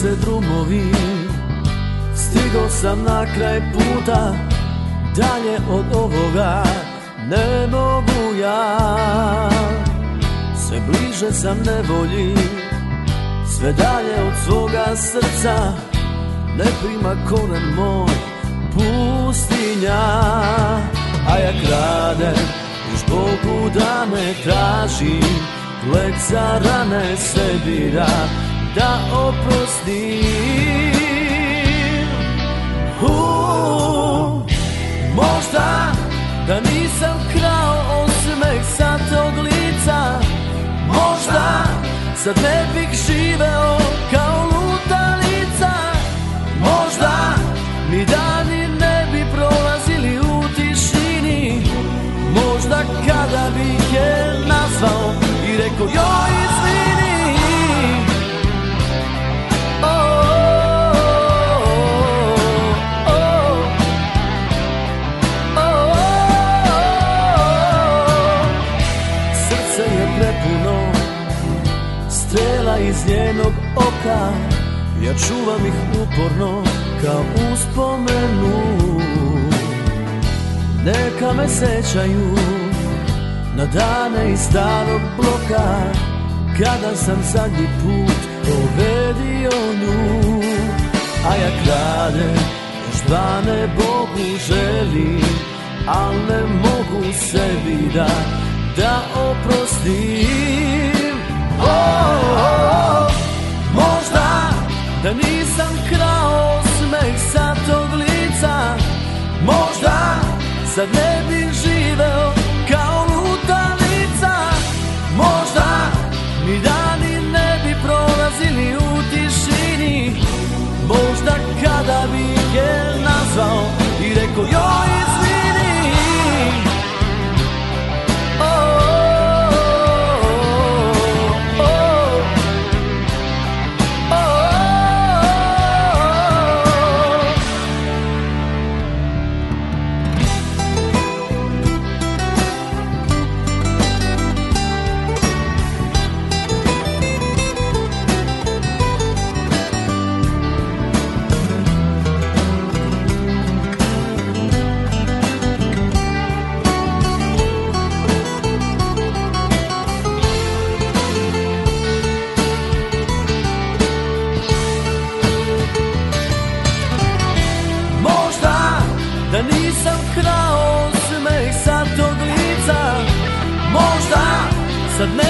se drumovi Stigo sam na kraj puta Dalje od ovoga ne mogu ja Sve bliže sam nevolji Sve dalje od svoga srca Ne prima koren moj pustinja A ja kradem Još Bogu da me traži Lek za rane sebi da da oprostim uh, Možda da nisam krao osmeh sa tog lica Možda sad ne bih živeo kao lutalica Možda mi dani ne bi prolazili u tišini Možda kada bih je nazvao i rekao joj izvini iz njenog oka Ja čuvam ih uporno kao uspomenu Neka me sećaju na dane iz starog bloka Kada sam zadnji put povedio nju A ja kradem, još dva ne Bogu želim Al ne mogu sebi da, da oprostim Oh, oh, oh, možda da nisam krao smeh sa tog lica Možda sad ne bi živeo kao lutalica Možda mi dani ne bi prolazili u tišini Možda kada bih je submit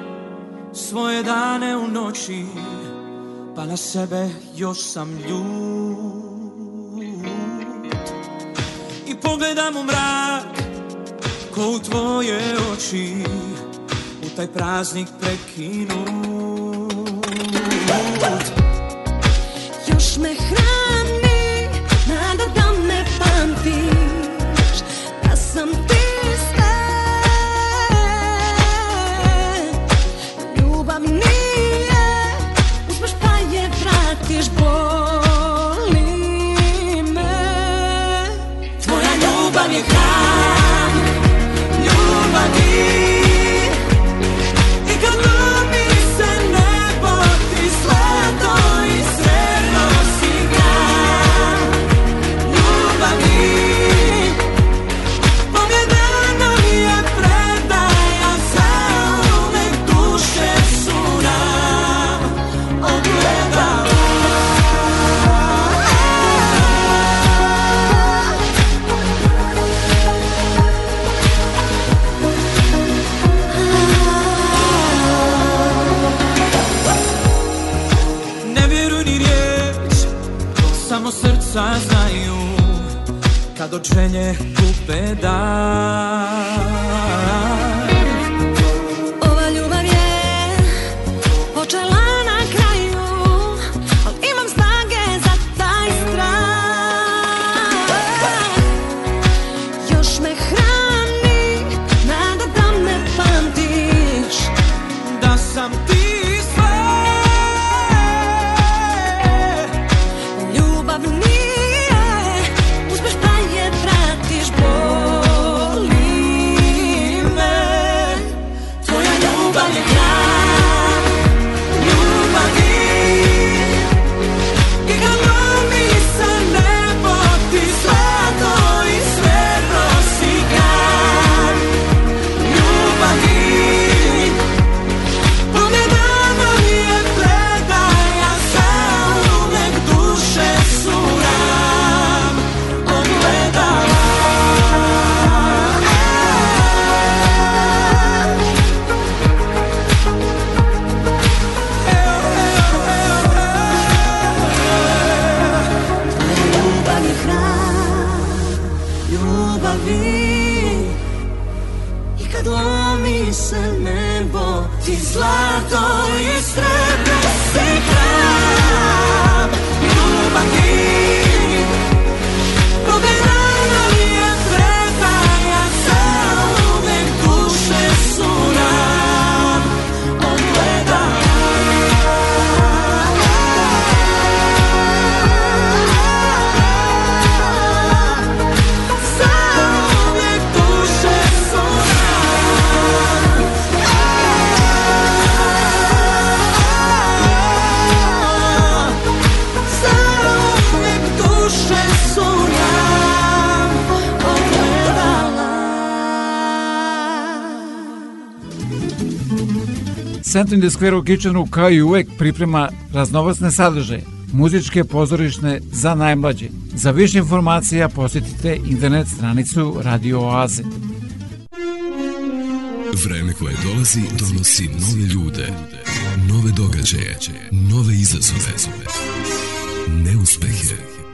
svoje dane u noći Pa na sebe još sam ljut I pogledam u mrak Ko u tvoje oči U taj praznik prekinut Još me hrani Nada da me pamtiš Da sam saznaju Kad od želje kupe dan Centralni skver u Kičanu kao i uvek priprema raznovacne sadržaje, muzičke pozorišne za najmlađe. Za više informacija posjetite internet stranicu Radio Oaze. Vreme koje dolazi donosi nove ljude, nove događaje, nove izazove, neuspehe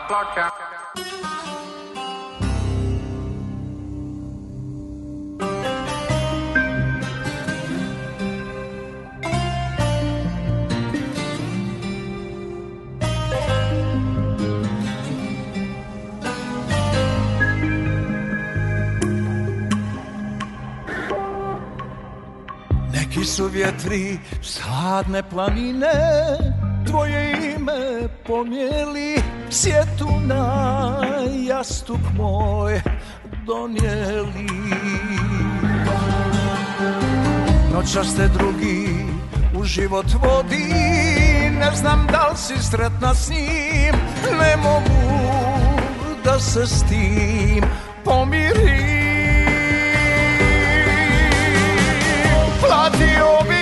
na placa. vjetri, sladne planine, tvoje ime ponijeli Sjetu na jastuk moj donijeli Noćas te drugi u život vodi Ne znam da li si sretna s njim Ne mogu da se s tim pomirim Platio bi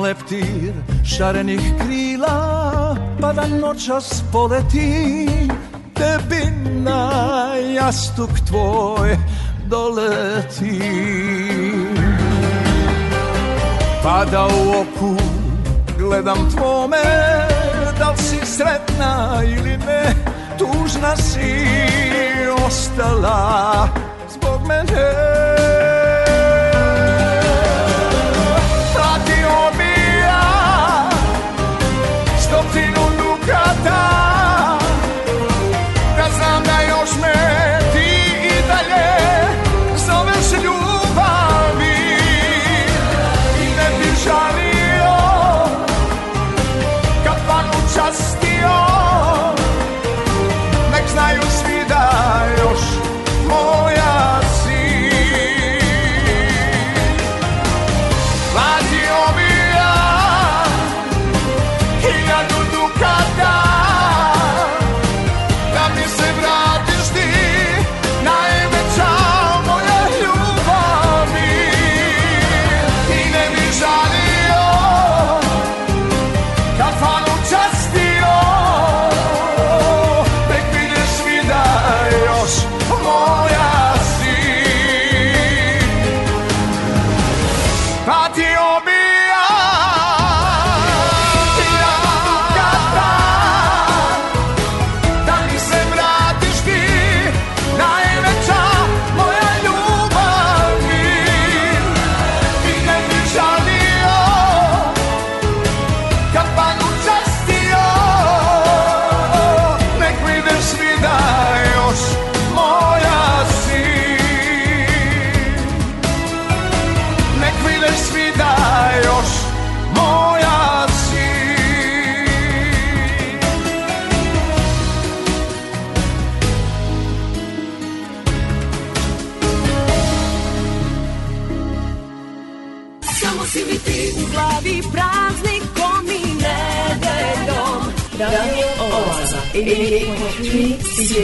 sam leptir šarenih krila Pa da noćas poleti Tebi na jastuk tvoj doleti Pa da u oku gledam tvome Da li si sretna ili ne Tužna si ostala zbog mene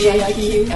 いやいやいい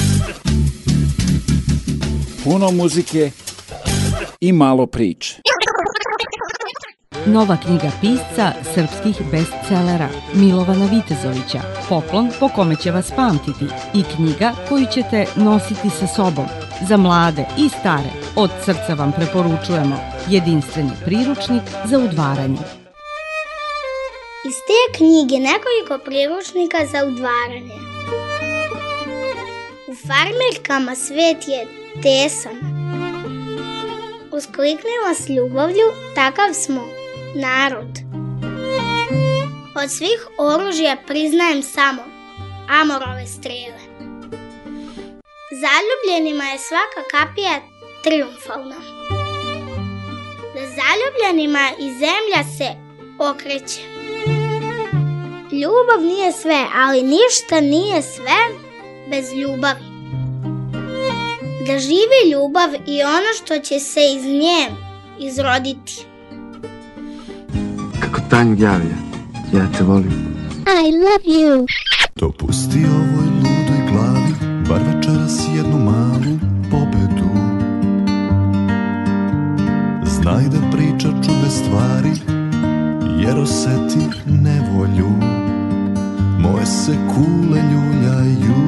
puno muzike i malo priče. Nova knjiga pisca srpskih bestselera Milovana Vitezovića, poklon po kome će vas pamtiti i knjiga koju ćete nositi sa sobom. Za mlade i stare od srca vam preporučujemo jedinstveni priručnik za udvaranje. Iz te knjige nekoliko priručnika za udvaranje. U farmerkama svet je tesan. Uskliknimo s ljubavlju, takav smo, narod. Od svih oružja priznajem samo amorove strele. Zaljubljenima je svaka kapija triumfalna. Da zaljubljenima i zemlja se okreće. Ljubav nije sve, ali ništa nije sve bez ljubavi da žive ljubav i ono što će se iz nje izroditi. Kako Tanj javlja, ja te volim. I love you. Dopusti ovoj ludoj glavi, bar večeras jednu malu pobedu. Znaj da priča čude stvari, jer oseti nevolju. Moje se kule ljuljaju,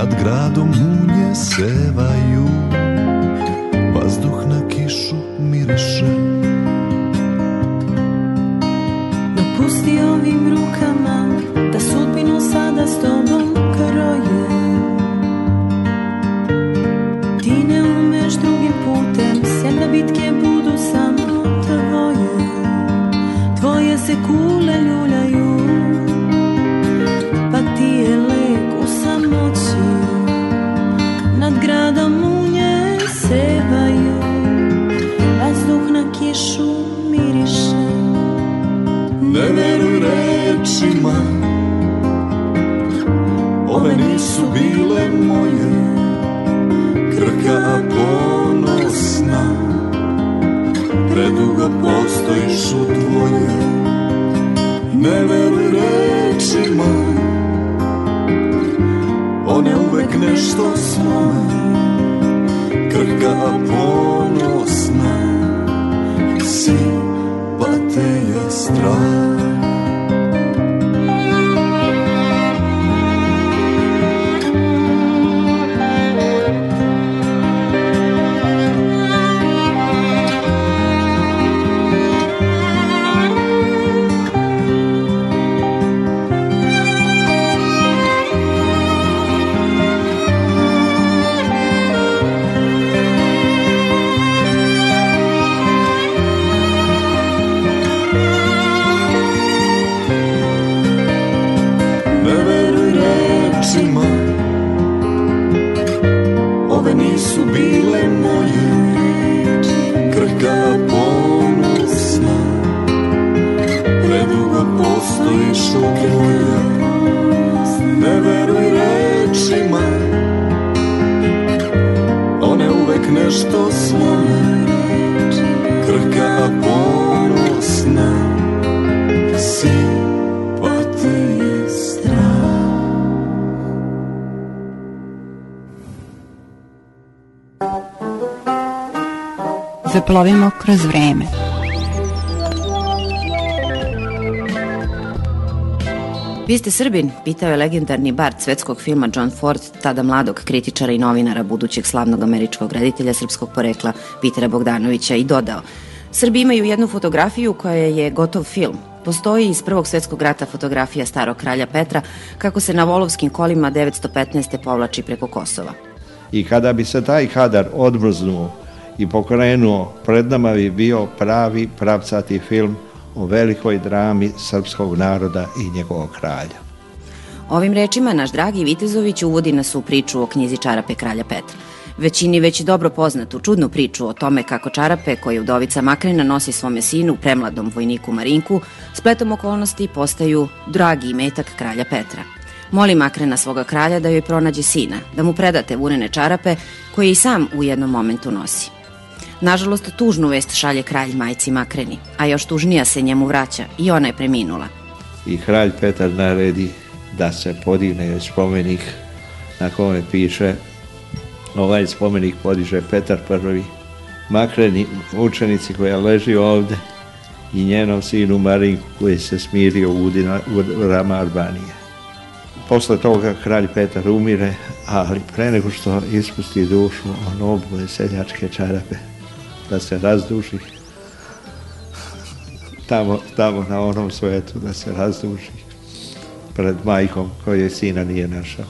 nad gradom munje sevaju Vazduh na kišu miriše Dopusti ovim rukama Da sudbinu sada s tobom kroje Ti ne umeš drugim putem Sem da bitke budu samo tvoje Tvoje se kule ljuljaju očima Ove nisu bile moje Krka ponosna Preduga postojiš u tvoje Ne veruj rečima One uvek nešto slame Krka ponosna Si pa te strah plovimo kroz vreme. Vi ste Srbin, pitao je legendarni bard svetskog filma John Ford, tada mladog kritičara i novinara budućeg slavnog američkog reditelja srpskog porekla Pitera Bogdanovića i dodao Srbi imaju jednu fotografiju koja je gotov film. Postoji iz Prvog svetskog rata fotografija starog kralja Petra kako se na volovskim kolima 915. povlači preko Kosova. I kada bi se taj kadar odvrznuo i pokrenuo, pred nama bi bio pravi pravcati film o velikoj drami srpskog naroda i njegovog kralja. Ovim rečima naš dragi Vitezović uvodi nas u priču o knjizi Čarape kralja Petra. Većini već dobro poznatu čudnu priču o tome kako Čarape, koje Udovica Makrena nosi svome sinu, premladom vojniku Marinku, spletom okolnosti postaju dragi metak kralja Petra. Moli Makrena svoga kralja da joj pronađe sina, da mu predate vunene čarape koje i sam u jednom momentu nosi. Nažalost, tužnu vest šalje kralj majci Makreni, a još tužnija se njemu vraća i ona je preminula. I kralj Petar naredi da se podigne spomenik na kome piše ovaj spomenik podiže Petar I. Makreni učenici koja leži ovde i njenom sinu Marinku koji se smirio u, Udina, u Rama Albanije. Posle toga kralj Petar umire, ali pre nego što ispusti dušu, on obuje seljačke čarape da se razduži tamo, tamo na onom svetu, da se razduži pred majkom koje sina nije našao.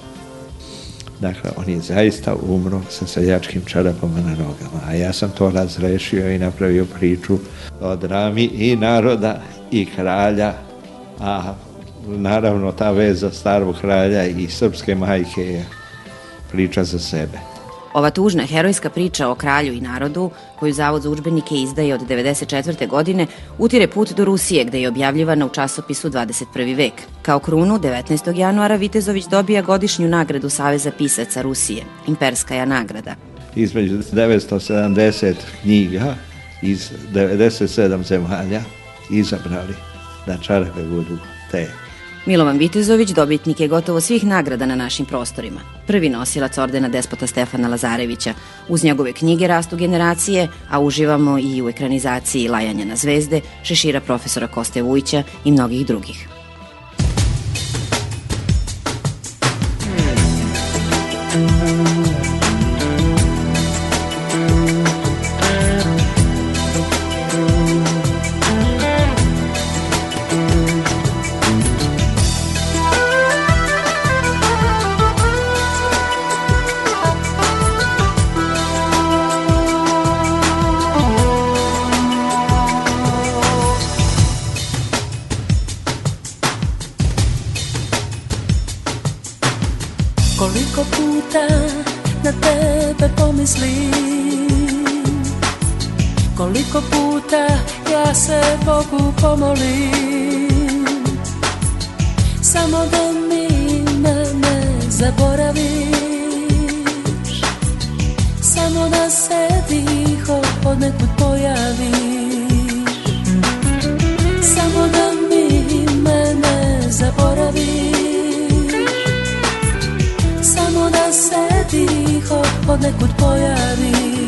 Dakle, on je zaista umro sa seljačkim čarapama na nogama, a ja sam to razrešio i napravio priču o drami i naroda i kralja, a naravno ta veza starog kralja i srpske majke je priča za sebe. Ova tužna herojska priča o kralju i narodu, koju Zavod za učbenike izdaje od 94. godine, utire put do Rusije, gde je objavljivana u časopisu 21. vek. Kao krunu, 19. januara Vitezović dobija godišnju nagradu Saveza pisaca Rusije, Imperskaja nagrada. Između 970 knjiga iz 97 zemalja izabrali da čarepe budu te Milovan Vitezović dobitnik je gotovo svih nagrada na našim prostorima. Prvi nosilac ordena despota Stefana Lazarevića. Uz njegove knjige rastu generacije, a uživamo i u ekranizaciji Lajanja na zvezde, šešira profesora Koste Vujića i mnogih drugih. Thank you. odnekud pojavi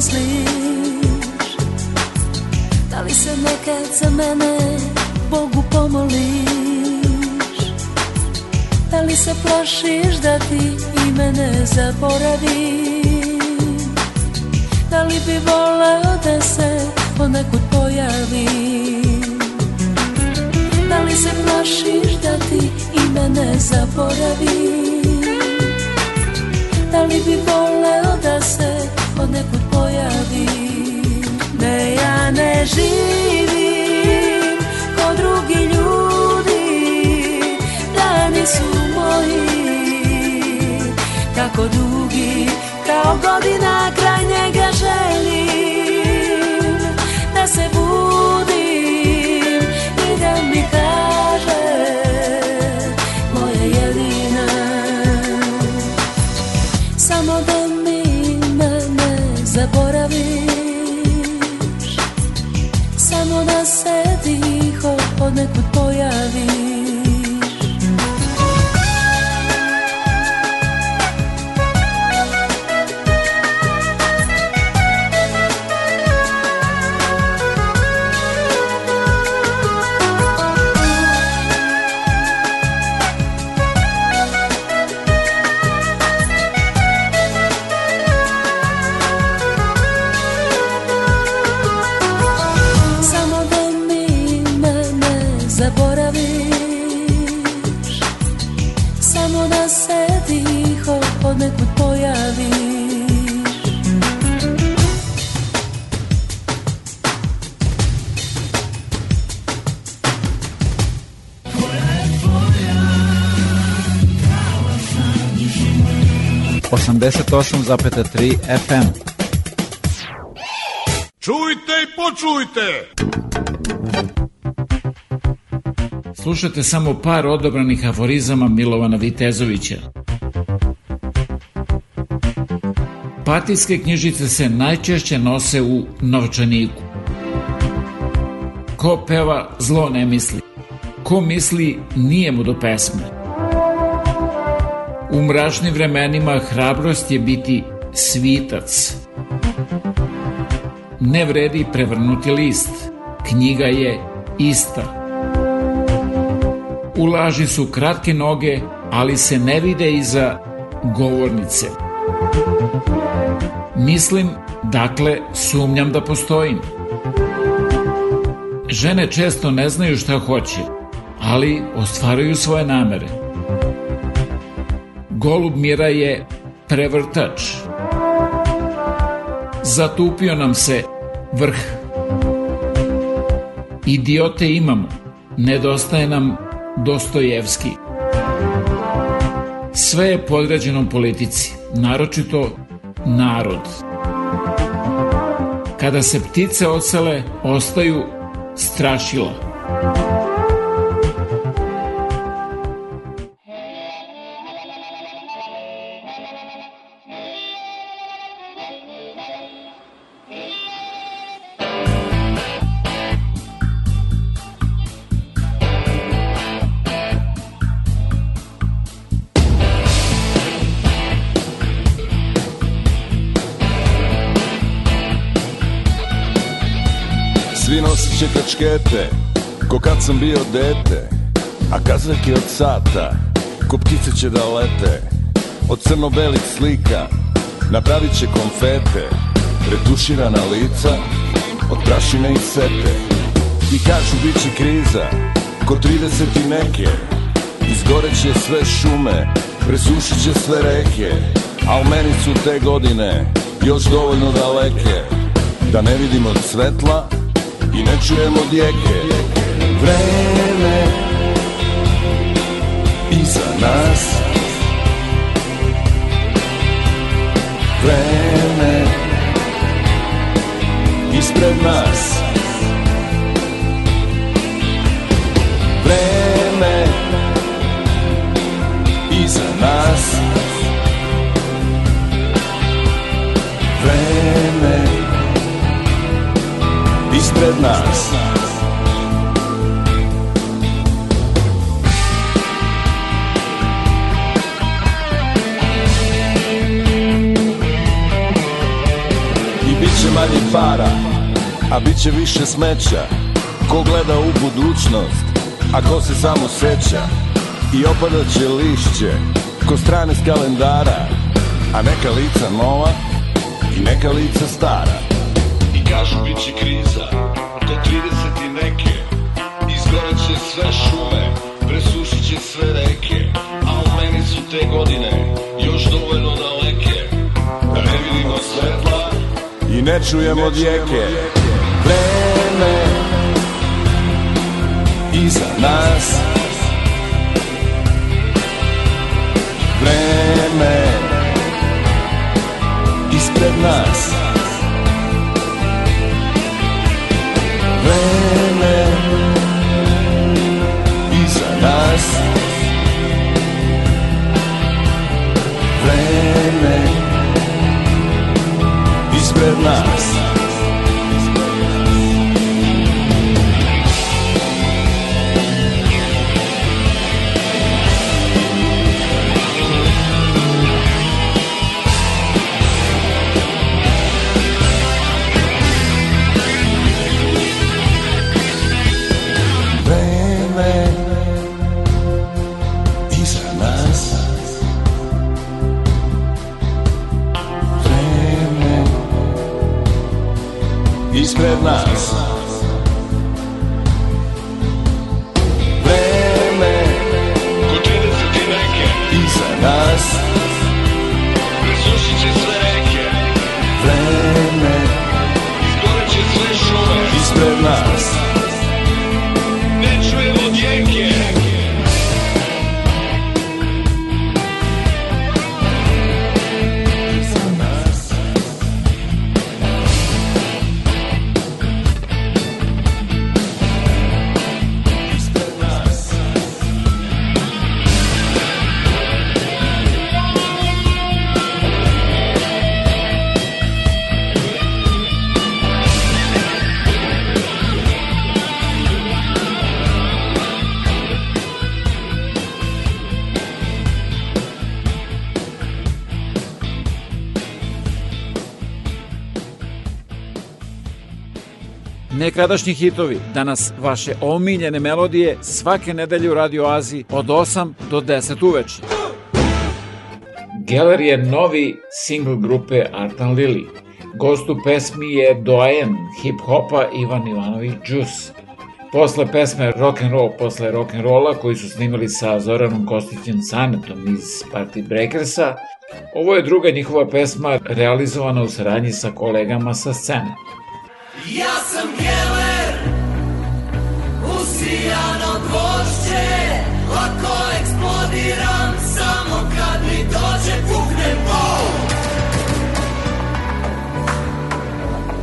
misliš? Da li se nekad za mene Bogu pomoliš? Da li se plašiš da ti i mene zaboravim? Da li bi voleo da se ponekud pojavi Da li se plašiš da ti i mene zaboravim? Da li bi voleo da se ponekud jadi Ne, ja ne živim Ko drugi ljudi Dani su moji Tako dugi Kao godina kraj njega želim 108,3 FM. Čujte i počujte! Slušajte samo par odobranih aforizama Milovana Vitezovića. Partijske knjižice se najčešće nose u novčaniku. Ko peva, zlo ne misli. Ko misli, nije mu do pesme U mračnim vremenima hrabrost je biti svitac. Ne vredi prevrnuti list, knjiga je ista. U laži su kratke noge, ali se ne vide iza govornice. Mislim, dakle, sumnjam da postojim. Žene često ne znaju šta hoće, ali ostvaraju svoje namere – Golub mira je prevrtač. Zatupio nam se vrh. Idiote imamo, nedostaje nam Dostojevski. Sve je podređeno politici, naročito narod. Kada se ptice ocele, ostaju strašila. Lišće kačkete, ko kad sam bio dete A kazaki od sata, ko ptice će da lete Od crno-belih slika, napravit će konfete Retuširana lica, od prašine i sete I kažu bit će kriza, ko 30 i neke Izgoreće sve šume, presušit će sve reke A u meni su te godine još dovoljno daleke Da ne vidim od svetla, i ne čujemo djeke Vreme iza nas Vreme ispred nas Vreme iza nas Vreme ispred nas I bit će manje para, a bit će više smeća Ko gleda u budućnost, a ko se samo seća I opadat će lišće, ko strane s kalendara A neka lica nova i neka lica stara Kažu bit će kriza, do 30 i neke Izgoreće sve šume, presušit će sve reke A u meni su te godine, još dovoljno daleke Da ne vidimo svetla i ne čujemo, ne čujemo djeke Vreme iza nas Vreme ispred nas governar. Nekadašnji hitovi, danas vaše omiljene melodije svake nedelje u Radio Aziji od 8 do 10 uveče. Geller je novi single grupe Artan Lili. Gost u pesmi je Doajen hip-hopa Ivan Ivanović Juice. Posle pesme Rock and Roll, posle rock and rolla koji su snimali sa Zoranom Kostićem Sanetom iz Party Breakersa, ovo je druga njihova pesma realizovana u saradnji sa kolegama sa scene. Ja sam Geller, usijano gvošće, lako eksplodiram, samo kad mi dođe puknem bol.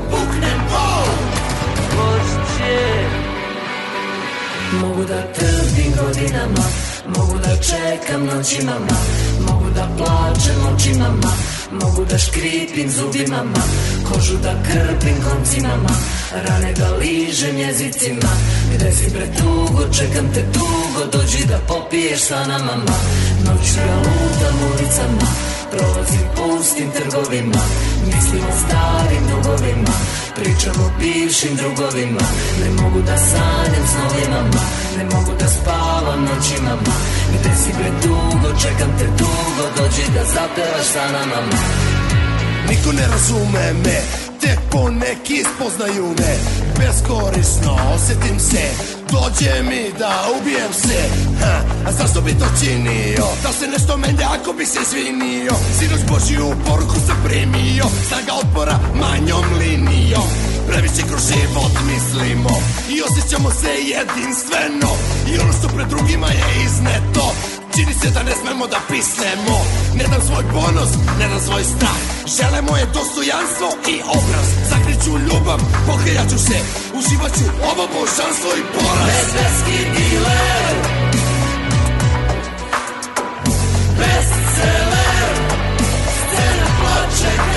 Puknem bol. Gvošće. Mogu da trpim godinama, mogu da čekam noćima, mogu da plačem očima ma Mogu da škripim zubima ma Kožu da krpim koncima ma Rane da ližem jezicima Gde si bre tugo, čekam te tugo Dođi da popiješ sa nama ma Noću ja lutam ulicama Prolazim pustim trgovima Mislim o starim dugovima Pričam o bivšim drugovima Ne mogu da sanjam s novinama Ne mogu da spavam noćima Gde si pre dugo, čekam te dugo Dođi da zapevaš sa nama Niko ne razume me Tek poneki spoznaju me Beskorisno osjetim se Dođe mi da ubijem se ha, A zašto bi to činio? Da se nešto menja ako bi se svinio Sinoć Božiju poruku sam primio Snaga otpora manjom linijom Previše kroz život mislimo I osjećamo se jedinstveno I ono što pred drugima je izneto Čini se da ne smemo da pisnemo Ne dam svoj ponos, ne dam svoj strah Žele moje dostojanstvo i obraz Zakriću ljubav, pohrljaću se Uživaću ovo božanstvo i poraz Bezbeski diler Bestseller Scena počeka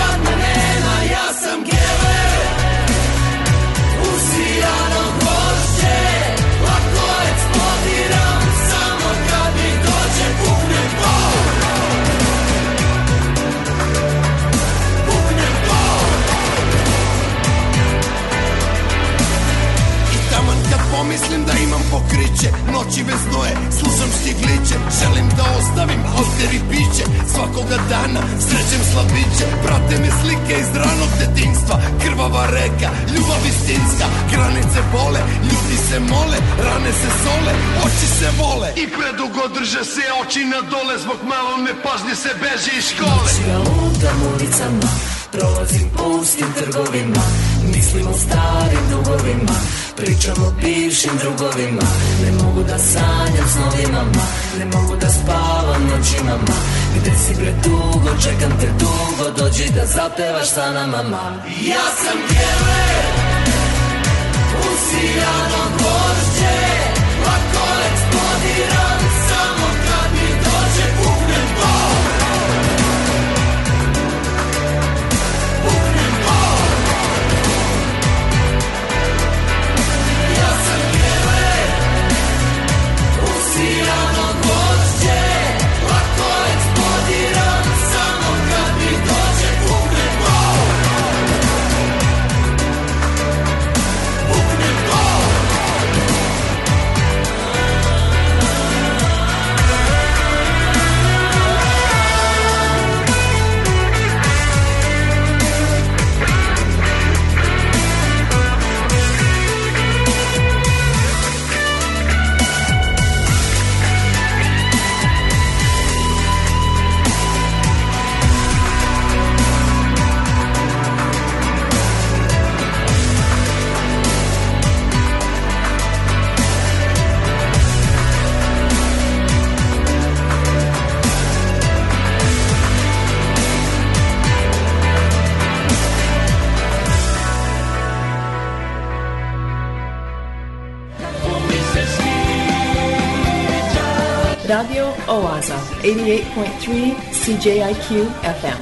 Pomislim da imam pokriće Noći bez noje, slušam štigliće Želim da ostavim holter i piće Svakoga dana srećem slabiće Prate me slike iz ranog detinjstva Krvava reka, ljubav istinska Granice bole, ljudi se mole Rane se sole, oči se vole I predugo drže se oči na dole Zbog malo nepažnje se beži iz škole Noći ja lutam ulicama Prolazim pustim trgovima Mislimo starim dugovima Pričamo bivšim drugovima Ne mogu da sanjam s novima Ne mogu da spavam noćima Gde si pre dugo, čekam te dugo Dođi da zapevaš sa nama ma. Ja sam kjeler Usijano gošće Lako eksplodira 88.3 CJIQ FM.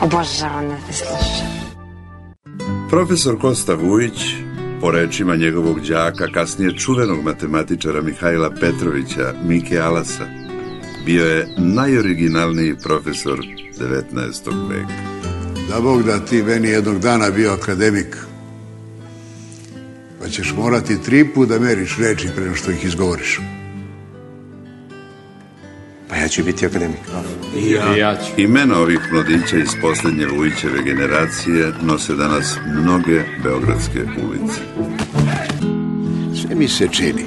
Obožavam da Profesor Kosta Vujić, po rečima njegovog đaka, kasnije čuvenog matematičara Mihajla Petrovića, Mike Alasa, bio je najoriginalniji profesor 19. veka. Da Bog da ti meni jednog dana bio akademik, ćeš morati tri put da meriš reči prema što ih izgovoriš. Pa ja ću biti akademik. I ja. I ja ću. Imena ovih mladića iz poslednje Vujićeve generacije nose danas mnoge beogradske ulice. Sve mi se čini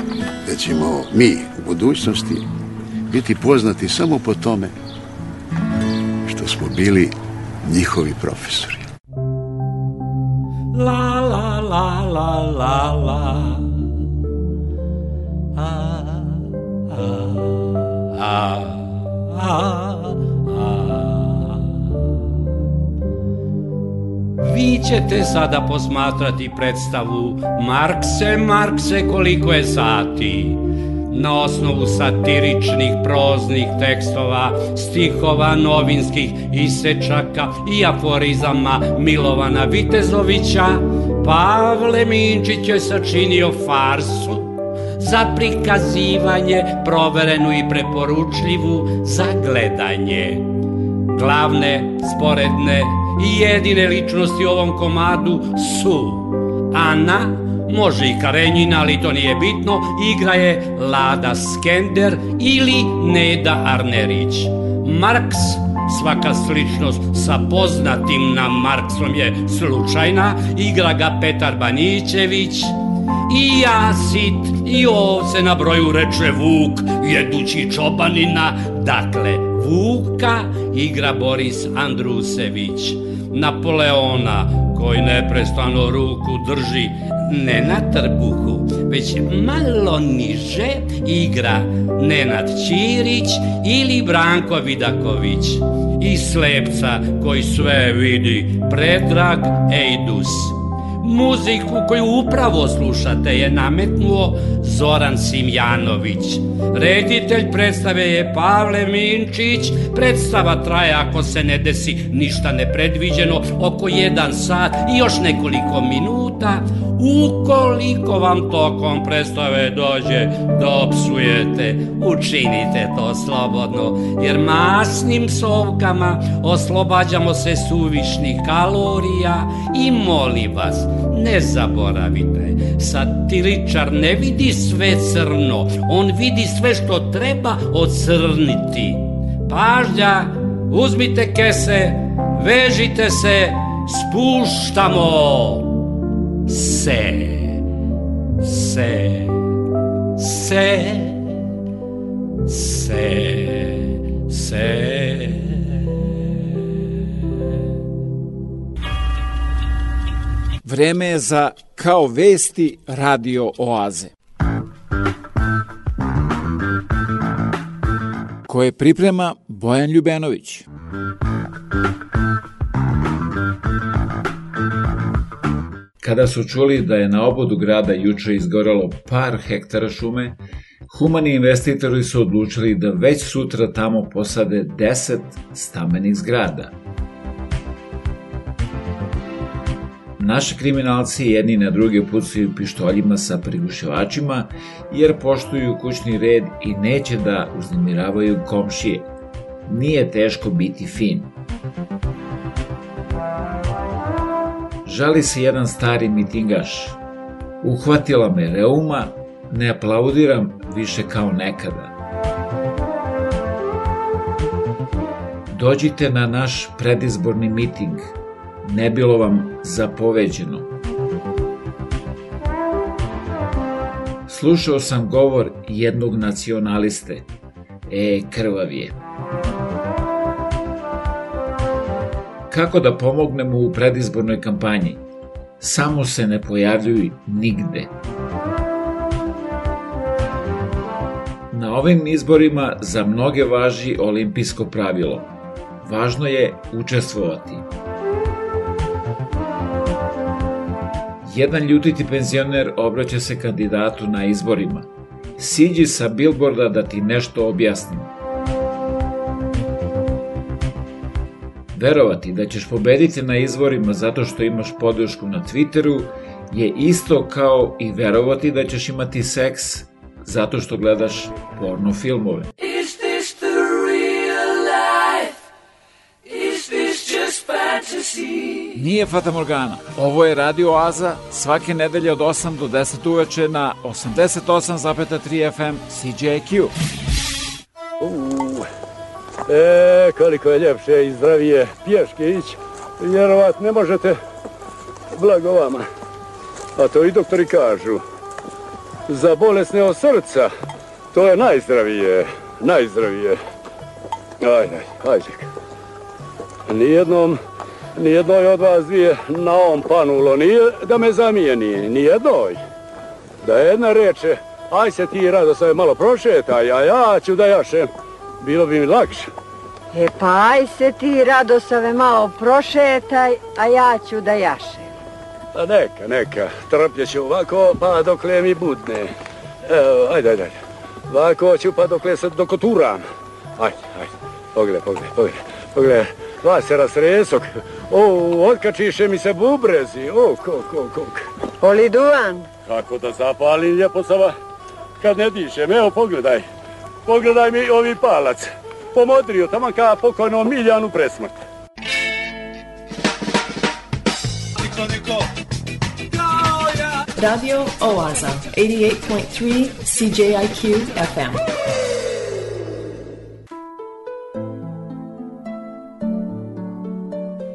da ćemo mi u budućnosti biti poznati samo po tome što smo bili njihovi profesori. La la la la la ah, ah ah ah ah Vi ćete sada posmatrati predstavu Markse, Markse koliko je sati na osnovu satiričnih, proznih tekstova, stihova, novinskih isečaka i aforizama Milovana Vitezovića, Pavle Minčić je sačinio farsu za prikazivanje proverenu i preporučljivu za gledanje. Glavne, sporedne i jedine ličnosti u ovom komadu su Ana, može i Karenjina, ali to nije bitno, igra je Lada Skender ili Neda Arnerić. Marks Svaka sličnost sa poznatim nam Marksom je slučajna, igra ga Petar Banićević. i jasit, i ovce na broju reče Vuk, jedući čobanina, dakle Vuka igra Boris Andrusević. Napoleona, koji neprestano ruku drži Nenad Trbuhu, već malo niže igra Nenad Ćirić ili Branko Vidaković i slepca koji sve vidi Predrag Ejdus. Muziku koju upravo slušate je nametnuo Zoran Simjanović. Reditelj predstave je Pavle Minčić, predstava traje ako se ne desi ništa nepredviđeno, oko jedan sat i još nekoliko minuta, Ukoliko vam tokom predstave dođe da opsujete, učinite to slobodno, jer masnim psovkama oslobađamo se suvišnih kalorija i molim vas, ne zaboravite, satiričar ne vidi sve crno, on vidi sve što treba ocrniti. Pažnja, uzmite kese, vežite se, spuštamo! se, se, se, se, se. Vreme je za Kao vesti radio oaze. koje priprema Bojan Ljubenović. Kada su čuli da je na obodu grada juče izgorelo par hektara šume, humani investitori su odlučili da već sutra tamo posade 10 stamenih zgrada. Naši kriminalci jedni na druge pucaju pištoljima sa prigušivačima jer poštuju kućni red i neće da uznemiravaju komšije. Nije teško biti fin. Žali se jedan stari mitingaš. Uhvatila me reuma, ne aplaudiram više kao nekada. Dođite na naš predizborni miting. Ne bilo vam zapoveđeno. Slušao sam govor jednog nacionaliste. E, krvav je. Kako da pomognemo u predizbornoj kampanji? Samo se ne pojavljuju nigde. Na ovim izborima za mnoge važi olimpijsko pravilo. Važno je učestvovati. Jedan ljutiti penzioner obraća se kandidatu na izborima. Siđi sa bilborda da ti nešto objasnim. Verovati da ćeš pobediti na izvorima zato što imaš podršku na Twitteru je isto kao i verovati da ćeš imati seks zato što gledaš porno filmove. Is this the real life? Is this just fantasy? Nije Fata Morgana. Ovo je Radio Oaza svake nedelje od 8 do 10 uveče na 88,3 FM CJQ. E, koliko je ljepše i zdravije pješke ići, jer vat ne možete blago vama. A to i doktori kažu. Za bolesne od srca, to je najzdravije, najzdravije. Ajde, ajde. Nijednom, nijednoj od vas dvije na on panulo, nije da me zamijeni, nijednoj. Da jedna reče, aj se ti rado sve malo prošetaj, a ja ću da jašem bilo bi mi lakše. E pa aj se ti Radosave malo prošetaj, a ja ću da jašem. Pa neka, neka, trpljeću ovako pa dokle mi budne. Evo, ajde, ajde, ajde. Ovako ću pa dokle se dokoturam. Ajde, ajde, pogledaj, pogledaj, pogledaj, pogledaj. Dva se rasresok. O, otkačiše mi se bubrezi. O, kok, kok, kok. Oliduan. Kako da zapalim, ljepo sama, kad ne dišem. Evo, pogledaj. Pogledaj mi ovi palac. Pomodrio tamo ka pokojnom Miljanu presmrt. Niko, niko. Radio Oaza, 88.3 CJIQ FM.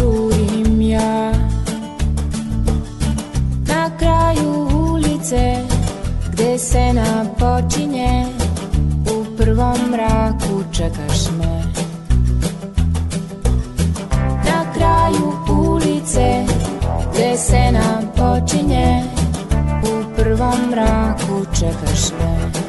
žurim ja Na kraju ulice gde se napočinje U prvom mraku čekaš me Na kraju ulice gde se napočinje U prvom mraku čekaš me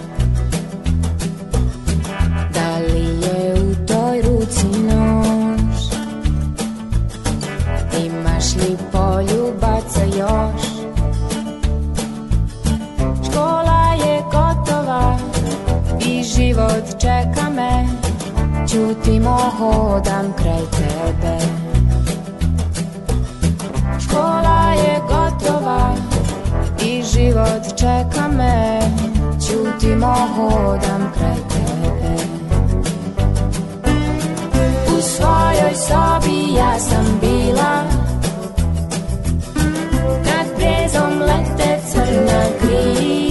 hodam kraj tebe Škola je gotova i život čeka me Ćutimo hodam kraj tebe U svojoj sobi ja sam bila Nad brezom lete crna krija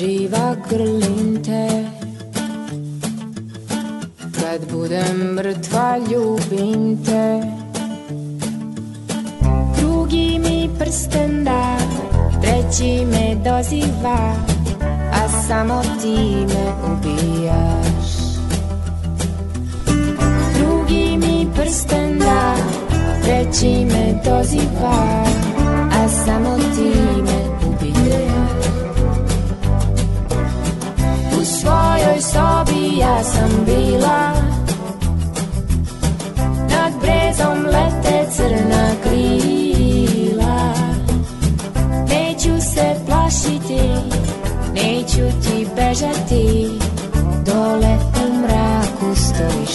živa grlinte Kad budem mrtva ljubim te Drugi mi prsten da Treći me doziva A samo ti me ubijaš Drugi mi prsten da Treći me doziva A samo ti me sobi ja sam bila Nad brezom lete crna krila Neću se plašiti, neću ti bežati Dole u mraku stojiš